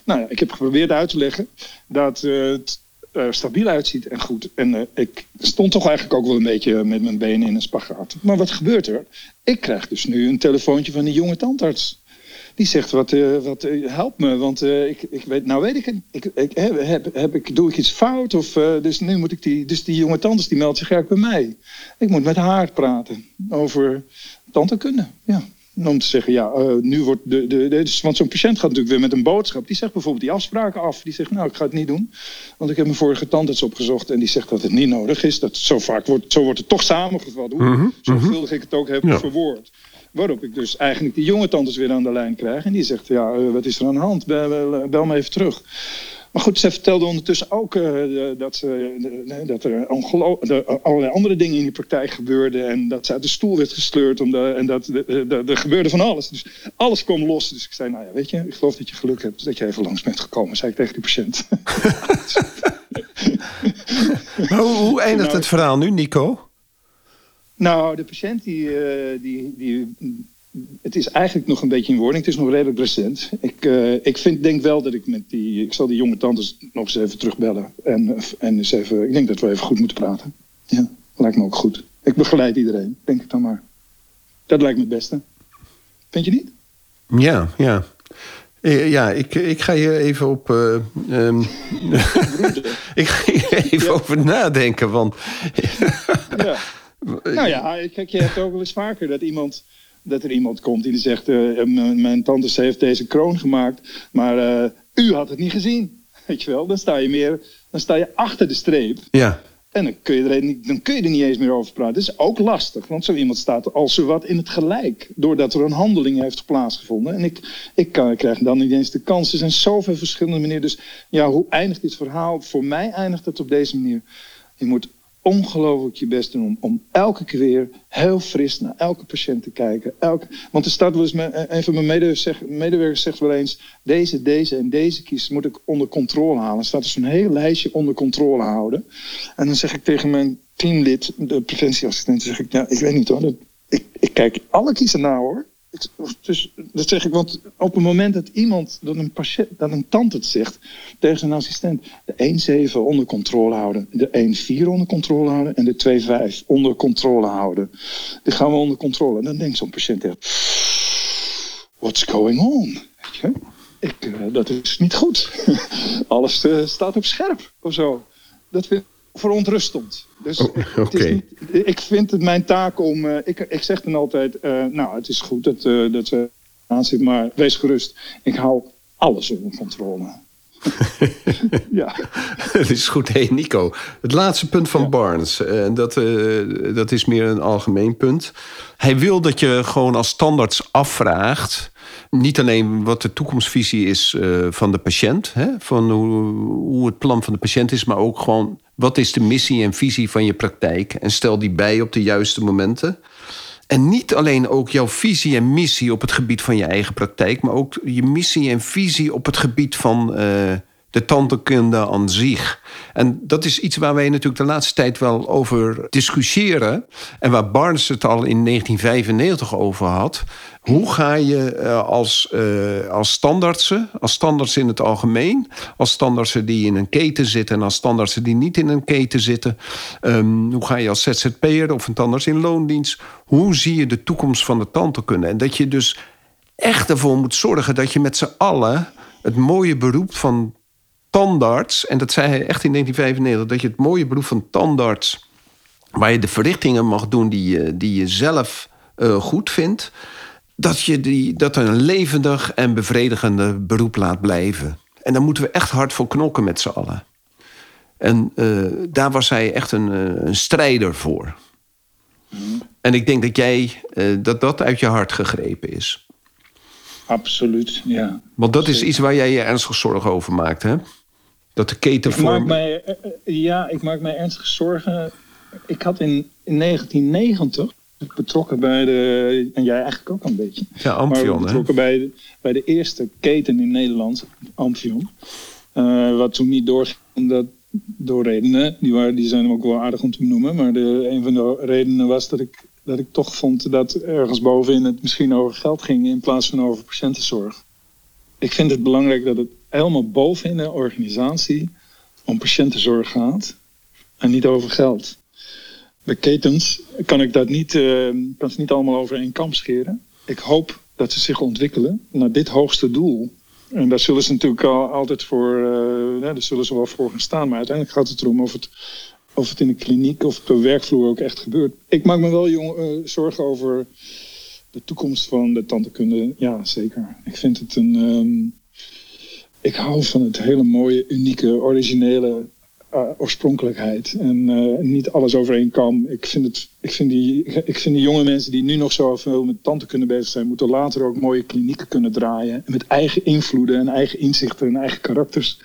nou ja, ik heb geprobeerd uit te leggen dat er stabiel uitziet en goed. En eh, ik stond toch eigenlijk ook wel een beetje met mijn benen in een spagaat. Maar wat gebeurt er? Ik krijg dus nu een telefoontje van die jonge tandarts. Die zegt, wat, eh, wat help me, want ik, ik weet, nou weet ik het. Ik, ik, heb, heb, heb ik, doe ik iets fout? Of, dus nu moet ik die, dus die jonge tandarts die meldt zich eigenlijk bij mij. Ik moet met haar praten over tandheelkunde. Ja. Om te zeggen, ja, eh, nu wordt de, de, de- dus- Want zo'n patiënt gaat natuurlijk weer met een boodschap. Die zegt bijvoorbeeld die afspraken af. Die zegt, nou, ik ga het niet doen. Want ik heb mijn vorige tandarts opgezocht. En die zegt dat het niet nodig is. Dat zo vaak wordt, zo wordt het toch samengevat. Hoe zorgvuldig ik het ook heb Ja. verwoord. Waarop ik dus eigenlijk die jonge tandarts weer aan de lijn krijg. En die zegt, ja, eh, wat is er aan de hand? Bel, bel, bel me even terug. Maar goed, ze vertelde ondertussen ook eh, dat, dat er allerlei andere dingen in die praktijk gebeurden. En dat ze uit de stoel werd gesleurd. En dat er gebeurde van alles. Dus alles kwam los. Dus ik zei, nou ja, weet je, ik geloof dat je geluk hebt dat je even langs bent gekomen. Zei ik tegen die patiënt. Maar hoe, hoe eindigt Nou, het verhaal nu, Nico? Nou, de patiënt die, eh, die, die. Het is eigenlijk nog een beetje in wording. Het is nog redelijk recent. Ik, eh, ik vind, denk wel dat ik met die. Ik zal die jonge tantes nog eens even terugbellen. En, en eens even. Ik denk dat we even goed moeten praten. Ja, lijkt me ook goed. Ik begeleid iedereen, denk ik dan maar. Dat lijkt me het beste. Vind je niet? Ja, ja. Eh, Ja, ik, ik ga hier even op. eh, ehm, ik ga hier even Ja. over nadenken. Want Ja. nou ja, kijk, je hebt ook wel eens vaker dat iemand. Dat er iemand komt die zegt: eh, Mijn tante heeft deze kroon gemaakt, maar eh, u had het niet gezien. Weet je wel, dan sta je meer. Dan sta je achter de streep. ja, En dan kun, je er, niet- dan kun je er niet eens meer over praten. Dat is ook lastig, want zo iemand staat als wat in het gelijk. Doordat er een handeling heeft plaatsgevonden. En ik, ik, kan, ik krijg dan niet eens de kans. Er zijn zoveel verschillende manieren. Dus ja, hoe eindigt dit verhaal? Voor mij eindigt het op deze manier. Je moet ongelooflijk je best doen om, om elke keer weer heel fris naar elke patiënt te kijken. Elke, want er staat wel eens, me- een van mijn medewerkers zegt, wel eens, deze, deze en deze kies moet ik onder controle halen. Er staat dus een heel lijstje onder controle houden. En dan zeg ik tegen mijn teamlid, de preventieassistent, zeg ik, ja, ik weet niet hoor, ik, ik kijk alle kiezen na hoor. Dus, dat zeg ik, want op het moment dat iemand, dat een patiënt, dat een tand het zegt tegen zijn assistent, de 1,7 onder controle houden, de 1,4 onder controle houden en de 2,5 onder controle houden. Die gaan we onder controle. En dan denkt zo'n patiënt echt, what's going on? Weet je? Ik, eh, dat is niet goed. Alles eh, staat op scherp of zo. Dat verontrustend. Dus Oh, het is niet- ik vind het mijn taak om. eh, ik, ik zeg dan altijd: eh, Nou, het is goed dat, eh dat we aan zitten, maar wees gerust. Ik hou alles onder controle. ja. dat is goed. Hey, Nico, het laatste punt van Barnes. eh, dat, dat is meer een algemeen punt. Hij wil dat je gewoon als standaards afvraagt. Niet alleen wat de toekomstvisie is van de patiënt, hè, van hoe, hoe het plan van de patiënt is, maar ook gewoon wat is de missie en visie van je praktijk. En stel die bij op de juiste momenten. En niet alleen ook jouw visie en missie op het gebied van je eigen praktijk, maar ook je missie en visie op het gebied van eh, de tandheelkunde aan zich. En dat is iets waar wij natuurlijk de laatste tijd wel over discussiëren. En waar Barnes het al in 1995 over had. Hoe ga je eh, als, eh, als standaardsen, als standaards in het algemeen, als standaardsen die in een keten zitten en als standaardsen die niet in een keten zitten, ehm, hoe ga je als ZZP'er of een tandarts in loondienst, hoe zie je de toekomst van de tandheelkunde? En dat je dus echt ervoor moet zorgen dat je met z'n allen het mooie beroep van tandarts, en dat zei hij echt in 1995, dat je het mooie beroep van tandarts, waar je de verrichtingen mag doen die je, die je zelf uh, goed vindt, dat je die, dat een levendig en bevredigende beroep laat blijven. En daar moeten we echt hard voor knokken met z'n allen. En uh, daar was hij echt een, een strijder voor. En ik denk dat jij uh, dat dat uit je hart gegrepen is. Absoluut, ja. Want dat is iets waar jij je ernstig zorgen over maakt, hè? Dat de ketenvorm... Ik maak mij, uh, ja, ik maak mij ernstig zorgen. Ik had in, in 1990 betrokken bij de... En jij eigenlijk ook een beetje. Ja, Amphion, betrokken bij de, bij de eerste keten in Nederland, Amphion. Uh, wat toen niet doorging, omdat door redenen. Die, waren, die zijn ook wel aardig om te benoemen. Maar de, een van de redenen was dat ik, dat ik toch vond dat ergens bovenin het misschien over geld ging in plaats van over patiëntenzorg. Ik vind het belangrijk dat het helemaal bovenin de organisatie om patiëntenzorg gaat en niet over geld. Bij ketens kan ik dat niet, uh, kan ze niet allemaal over één kam scheren. Ik hoop dat ze zich ontwikkelen naar dit hoogste doel. En daar zullen ze natuurlijk al, altijd voor, uh, daar zullen ze wel voor gaan staan. Maar uiteindelijk gaat het erom of het, het in de kliniek of op de werkvloer ook echt gebeurt. Ik maak me wel jong, uh, zorgen over de toekomst van de tandheelkunde. Ja, zeker. Ik vind het een. Um, ik hou van het hele mooie, unieke, originele uh, oorspronkelijkheid. En uh, niet alles over één kam. Ik vind, het, ik, vind die, ik vind die jonge mensen die nu nog zo veel met tanden kunnen bezig zijn, moeten later ook mooie klinieken kunnen draaien. Met eigen invloeden en eigen inzichten en eigen karakters.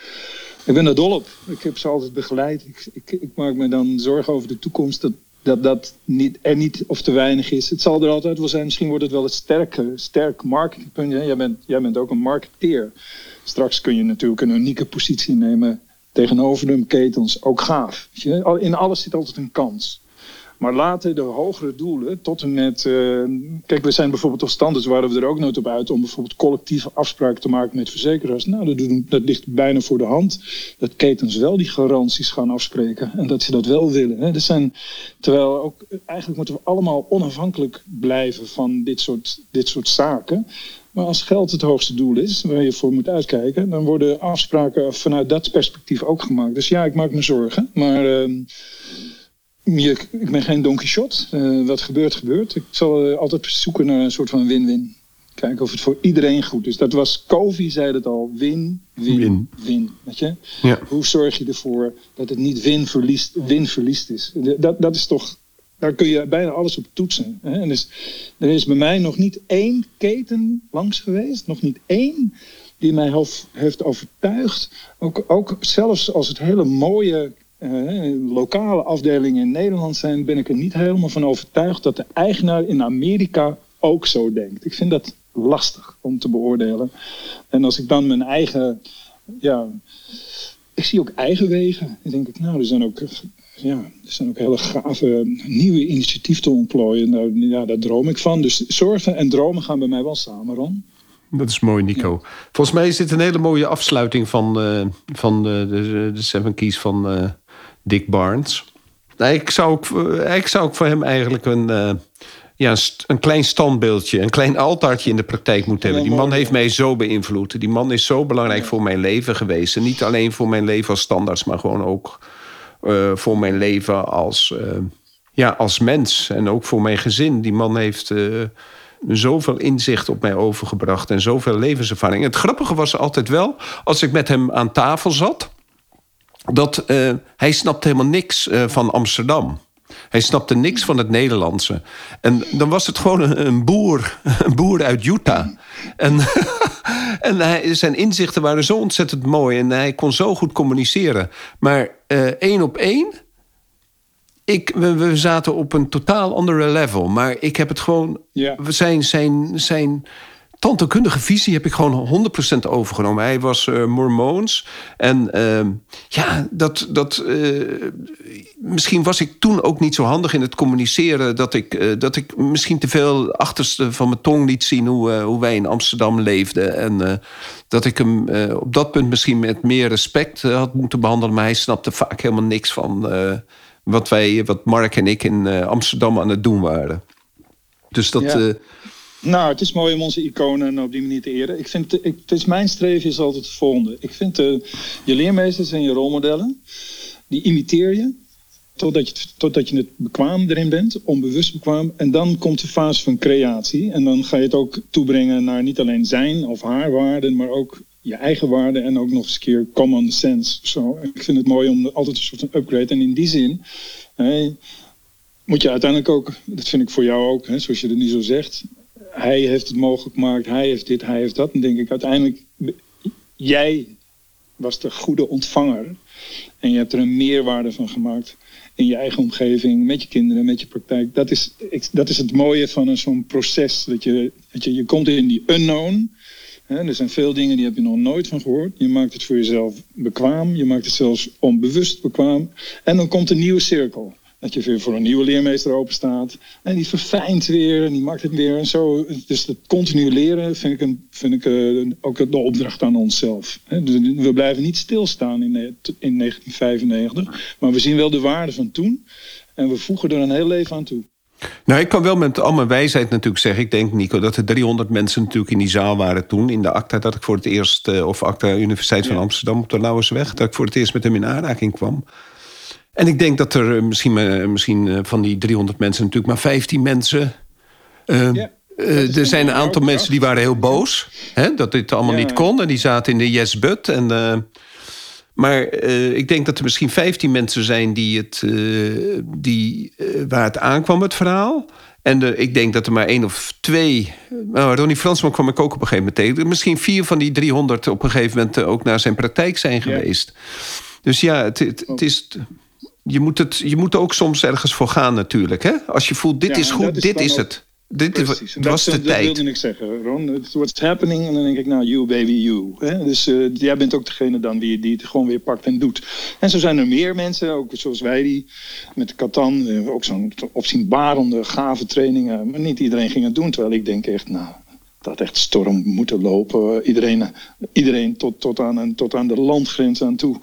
Ik ben er dol op. Ik heb ze altijd begeleid. Ik, ik, ik maak me dan zorgen over de toekomst. Dat dat, dat niet, er niet of te weinig is. Het zal er altijd wel zijn. Misschien wordt het wel het sterke, sterk marketingpunt. Jij bent, jij bent ook een marketeer. Straks kun je natuurlijk een unieke positie nemen tegenover de ketens ook gaaf. In alles zit altijd een kans. Maar laten de hogere doelen tot en met. Uh, kijk, we zijn bijvoorbeeld op standaards waren we er ook nooit op uit om bijvoorbeeld collectieve afspraken te maken met verzekeraars. Nou, dat, dat ligt bijna voor de hand. Dat ketens wel die garanties gaan afspreken en dat ze dat wel willen. Hè. Dat zijn, terwijl ook eigenlijk moeten we allemaal onafhankelijk blijven van dit soort, dit soort zaken. Maar als geld het hoogste doel is, waar je voor moet uitkijken, dan worden afspraken vanuit dat perspectief ook gemaakt. Dus ja, ik maak me zorgen. Maar uh, je, ik ben geen Don Quixote. Uh, wat gebeurt, gebeurt. Ik zal uh, altijd zoeken naar een soort van win-win. Kijken of het voor iedereen goed is. Dat was, Covey zei het al, win, win, win. win weet je? Ja. Hoe zorg je ervoor dat het niet win-verliest win -verliest is? Dat, dat is toch daar kun je bijna alles op toetsen. Hè? En dus, er is bij mij nog niet één keten langs geweest, nog niet één die mij heeft overtuigd. Ook, ook zelfs als het hele mooie uh, lokale afdelingen in Nederland zijn, ben ik er niet helemaal van overtuigd dat de eigenaar in Amerika ook zo denkt. Ik vind dat lastig om te beoordelen. En als ik dan mijn eigen, ja, ik zie ook eigen wegen. Ik denk, nou, er zijn ook ja, er zijn ook hele gave nieuwe initiatieven te ontplooien. Nou, ja, daar droom ik van. Dus zorgen en dromen gaan bij mij wel samen, Ron. Dat is mooi, Nico. Ja. Volgens mij is dit een hele mooie afsluiting van, uh, van de, de, de Seven Keys van uh, Dick Barnes. Nou, ik, zou ook, ik zou ook voor hem eigenlijk een, uh, ja, een klein standbeeldje, een klein altaartje in de praktijk moeten hebben. Die man heeft mij zo beïnvloed. Die man is zo belangrijk ja. voor mijn leven geweest. En niet alleen voor mijn leven als standaards, maar gewoon ook voor mijn leven als, uh, ja, als mens. En ook voor mijn gezin. Die man heeft uh, zoveel inzicht op mij overgebracht en zoveel levenservaring. Het grappige was altijd wel, als ik met hem aan tafel zat, dat hij snapte helemaal niks van Amsterdam. Hij snapte niks van het Nederlandse. En dan was het gewoon een, een boer, een boer uit Utah. En, en hij, zijn inzichten waren zo ontzettend mooi en hij kon zo goed communiceren. Maar uh, één op één, ik, we, we, zaten op een totaal andere level. Maar ik heb het gewoon. Ja. Zijn, zijn, zijn tandheelkundige visie heb ik gewoon 100% overgenomen. Hij was uh, Mormoons. En uh, ja, dat. dat uh, misschien was ik toen ook niet zo handig in het communiceren. Dat ik, uh, dat ik misschien te veel achterste van mijn tong liet zien hoe, hoe wij in Amsterdam leefden. En dat ik hem op dat punt misschien met meer respect had moeten behandelen. Maar hij snapte vaak helemaal niks van wat wij, wat Mark en ik in Amsterdam aan het doen waren. Dus dat. Ja. Nou, het is mooi om onze iconen op die manier te eren. Ik vind, het is mijn streven is altijd het volgende. Ik vind uh, je leermeesters en je rolmodellen, die imiteer je totdat je, totdat je het bekwaam erin bent, onbewust bekwaam. En dan komt de fase van creatie. En dan ga je het ook toebrengen naar niet alleen zijn of haar waarden, maar ook je eigen waarden en ook nog eens een keer common sense. Zo. Ik vind het mooi om altijd een soort van upgrade. En in die zin moet je uiteindelijk ook, dat vind ik voor jou ook, hè, zoals je het nu zo zegt. Hij heeft het mogelijk gemaakt, hij heeft dit, hij heeft dat. En denk ik uiteindelijk, jij was de goede ontvanger. En je hebt er een meerwaarde van gemaakt in je eigen omgeving, met je kinderen, met je praktijk. Dat is, dat is het mooie van zo'n proces. Dat je, dat je, je komt in die unknown. Hè, er zijn veel dingen die heb je nog nooit van gehoord. Je maakt het voor jezelf bekwaam. Je maakt het zelfs onbewust bekwaam. En dan komt een nieuwe cirkel. Dat je weer voor een nieuwe leermeester open staat. En die verfijnt weer en die maakt het weer. En zo. Dus dat continu leren vind ik, een, vind ik uh, ook de opdracht aan onszelf. Dus we blijven niet stilstaan in, in 1995. Maar we zien wel de waarde van toen. En we voegen er een heel leven aan toe. Nou, ik kan wel met al mijn wijsheid natuurlijk zeggen. Ik denk, Nico, dat er 300 mensen natuurlijk in die zaal waren toen. In de ACTA dat ik voor het eerst, uh, of ACTA Universiteit van Amsterdam op de Lauwersweg. Dat ik voor het eerst met hem in aanraking kwam. En ik denk dat er eh, misschien, eh, misschien eh, van die 300 mensen natuurlijk maar 15 mensen. Uh, er zijn een aantal mensen die waren heel boos. Hè, dat dit allemaal niet kon. En die zaten in de yes but. En, maar ik denk dat er misschien 15 mensen zijn die het, die, waar het aankwam, het verhaal. En de, ik denk dat er maar één of twee. Nou, Ronnie Fransman kwam ik ook op een gegeven moment tegen. Misschien vier van die 300 op een gegeven moment ook naar zijn praktijk zijn geweest. Dus ja, het, het, het is je moet, het, je moet er ook soms ergens voor gaan natuurlijk. Hè? Als je voelt, dit is goed, dit is het. Dit Precies. was de dat, tijd. Dat wilde ik zeggen, Ron. What's happening? En dan denk ik, nou, you baby, you. Hè? Dus uh, jij bent ook degene dan die, die het gewoon weer pakt en doet. En zo zijn er meer mensen, ook zoals wij die met Catan... Uh, ook zo'n opzienbarende, gave trainingen. Maar niet iedereen ging het doen. Terwijl ik denk echt, nou, dat echt storm moeten lopen. Iedereen, iedereen tot, tot, aan, tot aan de landgrens aan toe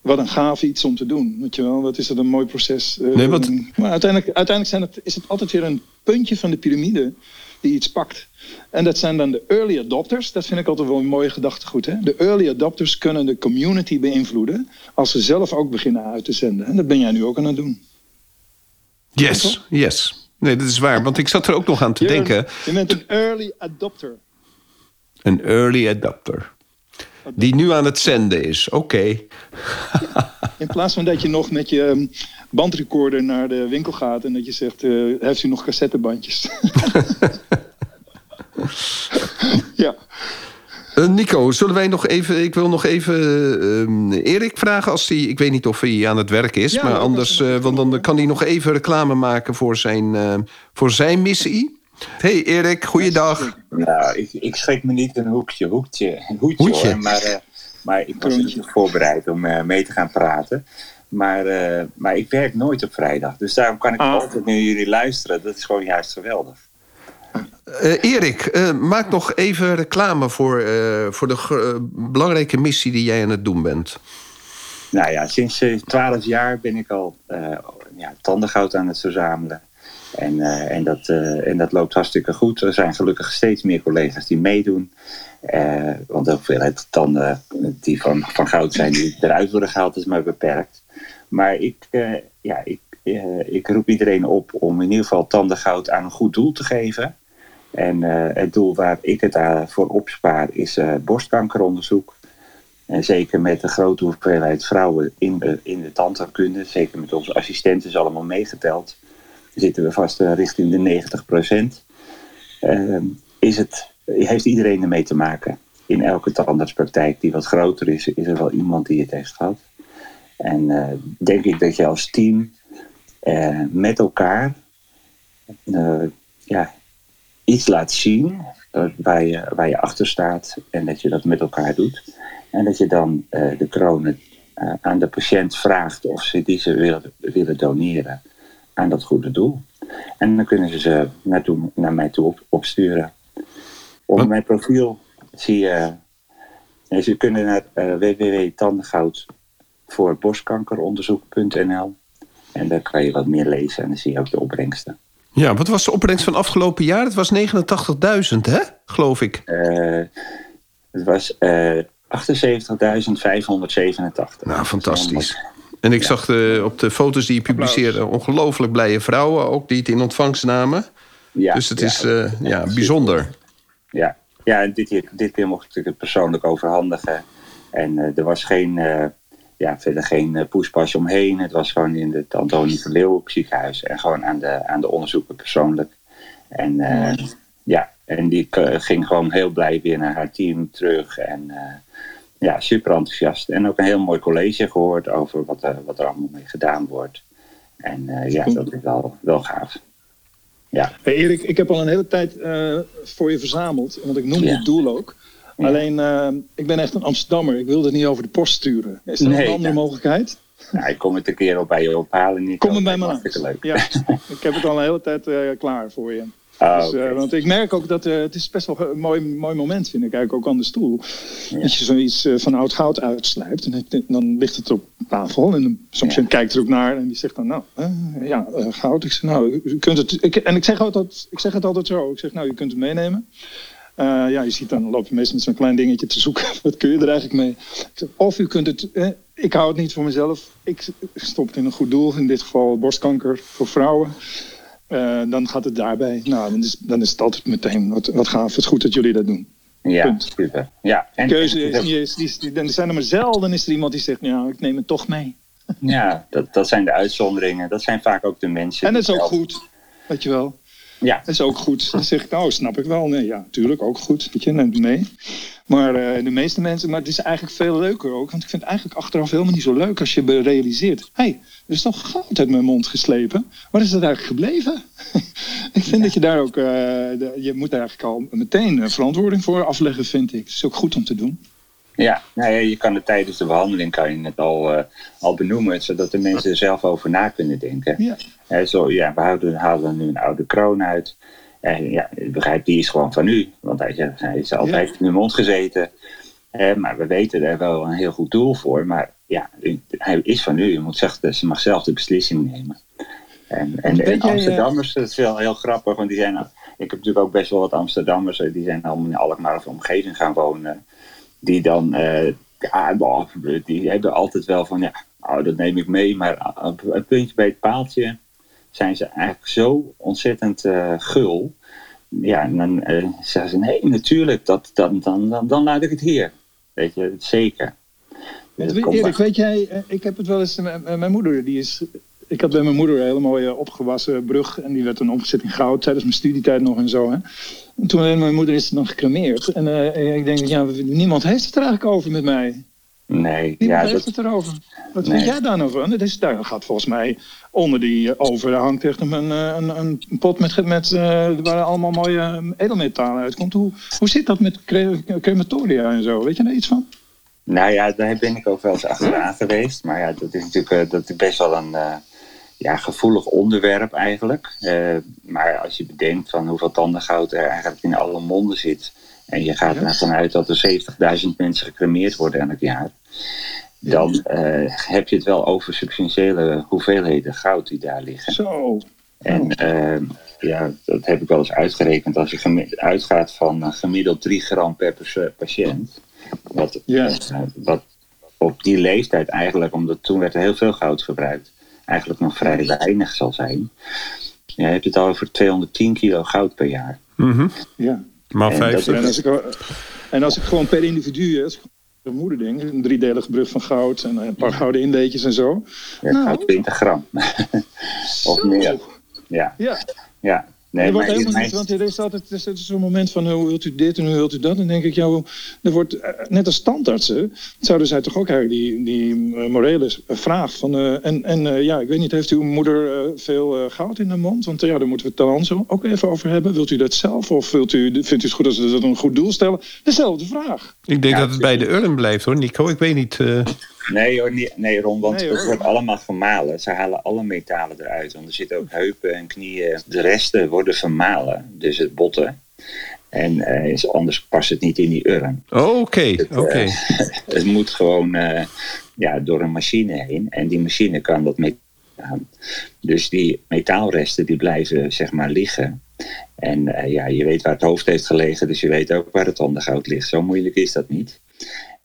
wat een gaaf iets om te doen. Weet je wel, wat is het een mooi proces. Uh, nee, wat... Maar uiteindelijk, uiteindelijk zijn het, is het altijd weer een puntje van de piramide die iets pakt. En dat zijn dan de early adopters. Dat vind ik altijd wel een mooie gedachtegoed. Hè? De early adopters kunnen de community beïnvloeden als ze zelf ook beginnen uit te zenden. En dat ben jij nu ook aan het doen. Yes, yes. Nee, dat is waar. Want ik zat er ook nog aan te denken. je bent een early adopter. Een early adopter. Die nu aan het zenden is. Oké. In plaats van dat je nog met je ehm, bandrecorder naar de winkel gaat en dat je zegt: uh, Heeft u nog cassettebandjes? ja. Uh, Nico, zullen wij nog even. Ik wil nog even uh, Erik vragen als hij. Ik weet niet of hij aan het werk is, ja, maar anders. Uh, want dan kan hij nog even reclame maken voor zijn, voor zijn missie. Hey Erik, goeiedag. Nou, ik, ik schrik me niet een hoekje, hoekje, een hoedje, hoedje. Hoor, maar, uh, maar ik was niet voorbereid om uh, mee te gaan praten. Maar, uh, maar ik werk nooit op vrijdag. Dus daarom kan ik ah. altijd naar jullie luisteren. Dat is gewoon juist geweldig. Erik, maak nog even reclame voor, voor de belangrijke missie die jij aan het doen bent. Nou ja, sinds twaalf jaar ben ik al ja, tandengoud aan het verzamelen. En, uh, en, dat, uh, en dat loopt hartstikke goed. Er zijn gelukkig steeds meer collega's die meedoen. Uh, want de hoeveelheid tanden die van, van goud zijn, die eruit worden gehaald, is maar beperkt. Maar ik, ja, ik, ik roep iedereen op om in ieder geval tandengoud aan een goed doel te geven. En het doel waar ik het voor opspaar is borstkankeronderzoek. En zeker met de grote hoeveelheid vrouwen in de, in de zeker met onze assistenten, is allemaal meegeteld zitten we vast uh, richting de 90 procent. Uh, is het, heeft iedereen ermee te maken. In elke tandartspraktijk die wat groter is, is er wel iemand die het heeft gehad. En uh, denk ik dat je als team eh, met elkaar ja, iets laat zien waar, je, waar je achter staat en dat je dat met elkaar doet. En dat je dan de kronen aan de patiënt vraagt of ze die willen, willen doneren aan dat goede doel. En dan kunnen ze ze naartoe, naar mij toe opsturen. Op mijn profiel zie je. ze kunnen naar uh, www.tandengoud En daar kan je wat meer lezen en dan zie je ook de opbrengsten. Ja, wat was de opbrengst van afgelopen jaar? Het was 89.000, hè? Geloof ik. Eh, het was eh 78.587. Nou, fantastisch. En ik zag de, op de foto's die je publiceerde... ongelooflijk blije vrouwen ook die het in ontvangst namen. Ja, dus het ja, is eh, ja, bijzonder. Ja, ja en dit, keer, dit keer mocht ik het persoonlijk overhandigen. En eh, er was geen, eh, ja, verder geen poespas omheen. Het was gewoon in het Antonie van ziekenhuis. En gewoon aan de, aan de onderzoeker persoonlijk. En eh, ja, en die ging gewoon heel blij weer naar haar team terug. En eh, ja, super enthousiast. En ook een heel mooi college gehoord over wat, er wat er allemaal mee gedaan wordt. En eh, ja, dat is wel, wel gaaf. Ja, Hey Erik, ik heb al een hele tijd eh, voor je verzameld, want ik noemde Ja. het doel ook. Ja. Alleen, ik ben echt een Amsterdammer. Ik wil het niet over de post sturen. Is er nog Nee, een andere ja. mogelijkheid? nou, ik kom het een keer op bij je ophalen. Kom er bij me leuk. Ja, ik heb het al een hele tijd klaar voor je. Ah, Dus, eh, want ik merk ook dat eh, het is best wel een mooi, mooi moment, vind ik eigenlijk ook aan de stoel. Dat je zoiets eh, van oud goud uitslijpt en het- dan ligt het op tafel. En soms Ja. kijkt er ook naar en die zegt dan, nou, ja, goud. Ik zeg, nou, u kunt het. Ik, en ik zeg, altijd, ik zeg het altijd zo. Ik zeg, nou, je kunt het meenemen. Ja, je ziet dan, loop je meestal met zo'n klein dingetje te zoeken. Wat kun je er eigenlijk mee? Ik zeg, of u kunt het, eh, ik hou het niet voor mezelf. Ik stop het in een goed doel. In dit geval borstkanker voor vrouwen. Eh, dan gaat het daarbij. Nou, dan is, dan is het altijd meteen wat, wat gaaf. Het is goed dat jullie dat doen. Ja, Punt. super. Ja, en, Keuze en- is niet eens. Zijn er maar zelden is er iemand die zegt, ja, ik neem het toch mee. Ja, dat, dat zijn de uitzonderingen. Dat zijn vaak ook de mensen. En dat is ook zelf- goed. Weet je wel. Ja, Dat is ook goed. Dan zeg ik, nou, snap ik wel. Nee, ja, tuurlijk, ook goed. Weet je, neemt het mee. Maar eh, de meeste mensen, maar het is eigenlijk veel leuker ook. Want ik vind het eigenlijk achteraf helemaal niet zo leuk als je realiseert. Hé, hey, er is toch goud uit mijn mond geslepen. Waar is dat eigenlijk gebleven? ik vind dat je daar ook, eh, de- je moet daar eigenlijk al meteen eh, verantwoording voor afleggen, vind ik. Het is ook goed om te doen. Ja. Nou ja, je kan het tijdens de behandeling kan je het al, eh, al benoemen, zodat de mensen er zelf over na kunnen denken. Ja. Zo, ja, we houden, halen nu een oude kroon uit. En ja, ik begrijp, die is gewoon van u. Want hij, hij is altijd in uw mond gezeten. Maar we weten er wel een heel goed doel voor. Maar ja, hij is van u. U moet zeggen, ze mag zelf de beslissing nemen. En, en, eh, Amsterdammers, dat is wel heel grappig. Want die zijn, ik heb natuurlijk ook best wel wat Amsterdammers. eh, Die zijn allemaal in Alkmaar of omgeving gaan wonen. Die dan, eh, ja, die hebben altijd wel van, ja, nou, dat neem ik mee. Maar een puntje bij het paaltje zijn ze eigenlijk zo ontzettend eh, gul. Ja, en dan eh, zeggen ze, nee, natuurlijk, dat, dan, dan, dan, dan laat ik het hier. Weet je, zeker. Erik, weet jij, ik heb het wel eens, mijn moeder, die is, ik had bij mijn moeder een hele mooie opgewassen brug en die werd dan omgezet in goud tijdens mijn studietijd nog en zo. Hè. En toen mijn moeder is dan gecremeerd en eh, ik denk, ja, niemand heeft het er eigenlijk over met mij. Nee, Niemand ja, heeft dat, het erover. Wat Nee. vind jij daar nou van? Dat is, daar gaat volgens mij onder die eh, over daar hangt echt een, een, een, pot met, met eh, waar allemaal mooie edelmetalen uitkomt. Hoe, hoe zit dat met cre- crematoria en zo? Weet je daar iets van? nou ja, daar ben ik ook wel eens achteraan geweest. Maar ja, dat is natuurlijk dat is best wel een ja, gevoelig onderwerp eigenlijk. Eh, maar als je bedenkt van hoeveel tandengoud er eigenlijk in alle monden zit... en je gaat ervan uit dat er 70.000 mensen gecremeerd worden elk jaar... dan eh, heb je het wel over substantiële hoeveelheden goud die daar liggen. Zo. En eh, ja, dat heb ik wel eens uitgerekend. Als je uitgaat van gemiddeld 3 gram per patiënt. Wat, wat op die leeftijd eigenlijk, omdat toen werd er heel veel goud gebruikt, eigenlijk nog vrij weinig zal zijn. Ja, je hebt het al over 210 kilo goud per jaar. Mhm. Ja. Maar En 50. En als, ik, en als ik gewoon per individu, als ik moeder denk, een driedelige brug van goud en een paar gouden inleetjes en zo. Ja, Nou. goud 20 gram. of meer. Ja, Ja, ja. Nee, wordt maar helemaal mijn- niet, want er is altijd er is zo'n moment van hoe wilt u dit en hoe wilt u dat. En dan denk ik, ja, er wordt, eh, net als standaardsen, zouden zij toch ook eigenlijk die, die eh, morele vraag van, eh, en, en eh, ja, ik weet niet, heeft uw moeder eh, veel eh, goud in de mond? Want eh, ja, daar moeten we het dan zo ook even over hebben. Wilt u dat zelf of wilt u, vindt u het goed als we dat een goed doel stellen? Dezelfde vraag. Ik denk Ja, dat het bij de urn blijft hoor, Nico. Ik weet niet. Eh, Nee hoor, niet, nee Ron, want Nee, hoor. het wordt allemaal gemalen. Ze halen alle metalen eruit. Want er zitten ook heupen en knieën. De resten worden vermalen, dus het botten. En eh, is, anders past het niet in die urn. oh, Oké, oké. Het moet gewoon eh, ja, door een machine heen. En die machine kan dat aan. Dus die metaalresten die blijven zeg maar liggen. En eh, ja, je weet waar het hoofd heeft gelegen, dus je weet ook waar het tandengoud ligt. Zo moeilijk is dat niet.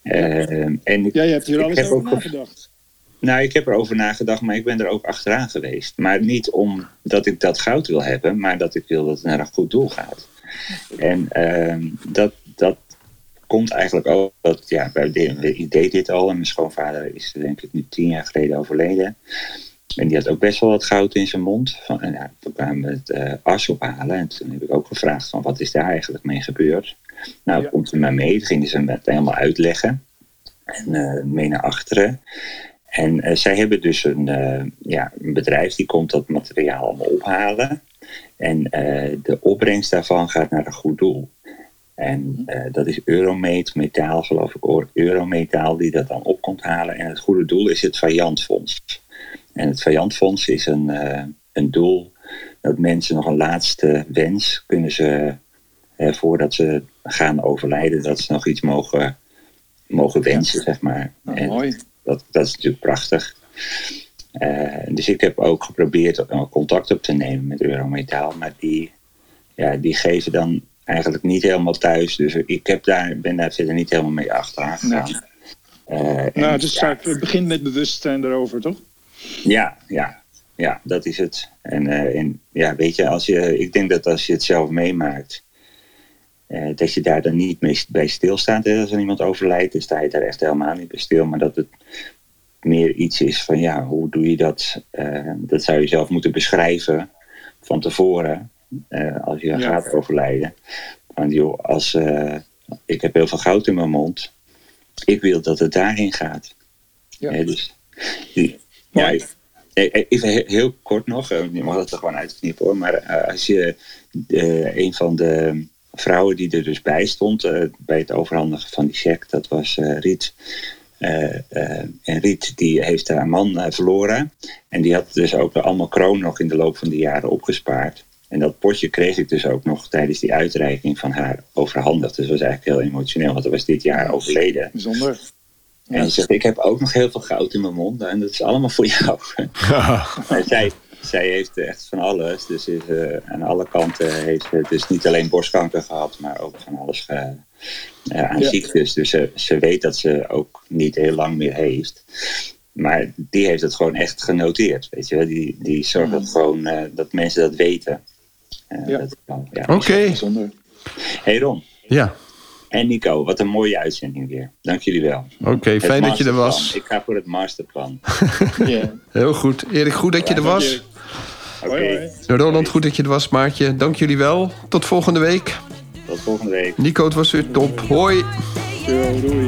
Uh, en ik, ja, je hebt hier alles over nagedacht. Nou, ik heb erover nagedacht, maar ik ben er ook achteraan geweest. Maar niet omdat ik dat goud wil hebben, maar dat ik wil dat het naar een goed doel gaat. En uh, dat, dat komt eigenlijk ook, dat, ja, ik deed dit al en mijn schoonvader is denk ik nu tien jaar geleden overleden. En die had ook best wel wat goud in zijn mond. Van, en ja, we kwamen het uh, as ophalen. En toen heb ik ook gevraagd van wat is daar eigenlijk mee gebeurd. Nou, ja. komt ze maar mee. Toen gingen ze het helemaal uitleggen. En uh, mee naar achteren. En uh, zij hebben dus een, ja, een bedrijf die komt dat materiaal allemaal ophalen. En de opbrengst daarvan gaat naar een goed doel. En dat is Euromate metaal, geloof ik, Eurometaal die dat dan op komt halen. En het goede doel is het Vijandfonds. En het Vijandfonds is een, uh, een doel dat mensen nog een laatste wens kunnen ze, uh, voordat ze gaan overlijden, dat ze nog iets mogen, mogen wensen, zeg maar. Nou, en mooi. Dat, dat is natuurlijk prachtig. Uh, dus ik heb ook geprobeerd contact op te nemen met Eurometaal, maar die, ja, die geven dan eigenlijk niet helemaal thuis. Dus ik heb daar, ben daar verder niet helemaal mee achteraan gegaan. Nee. nou, dus ja, het begint met bewustzijn erover, toch? Ja, ja, ja, dat is het. En, uh, en ja, weet je, als je, ik denk dat als je het zelf meemaakt, uh, dat je daar dan niet mee, bij stilstaat. Hè? Als er iemand overlijdt, dan sta je daar echt helemaal niet bij stil. Maar dat het meer iets is van, ja, hoe doe je dat? Uh, dat zou je zelf moeten beschrijven van tevoren, als je ja. gaat overlijden. Van, joh, als, ik heb heel veel goud in mijn mond, ik wil dat het daarin gaat. Ja. dus, die, ja, even heel kort nog, je mag het er gewoon uitknippen hoor, maar als je een van de vrouwen die er dus bij stond bij het overhandigen van die cheque, dat was Riet. en Riet die heeft haar man verloren en die had dus ook allemaal kroon nog in de loop van de jaren opgespaard. En dat potje kreeg ik dus ook nog tijdens die uitreiking van haar overhandigd. Dus dat was eigenlijk heel emotioneel, want dat was dit jaar overleden. Bijzonder. En ze zegt, ik heb ook nog heel veel goud in mijn mond en dat is allemaal voor jou. zij, zij heeft echt van alles. Dus is, uh, aan alle kanten heeft ze dus niet alleen borstkanker gehad, maar ook van alles uh, aan ja. ziektes. Dus ze, ze weet dat ze ook niet heel lang meer heeft. Maar die heeft het gewoon echt genoteerd. Weet je? Die, die zorgt dat gewoon uh, dat mensen dat weten. ja. ja Oké. Okay. Hey Ron. Ja. En Nico, wat een mooie uitzending weer. Dank jullie wel. Oké, okay, fijn dat je er was. Ik ga voor het masterplan. yeah. Heel goed. Erik, goed dat je er was. Oké. Okay. Roland, goed dat je er was. Maartje, dank jullie wel. Tot volgende week. Tot volgende week. Nico, het was weer top. Hoi. Doei. doei.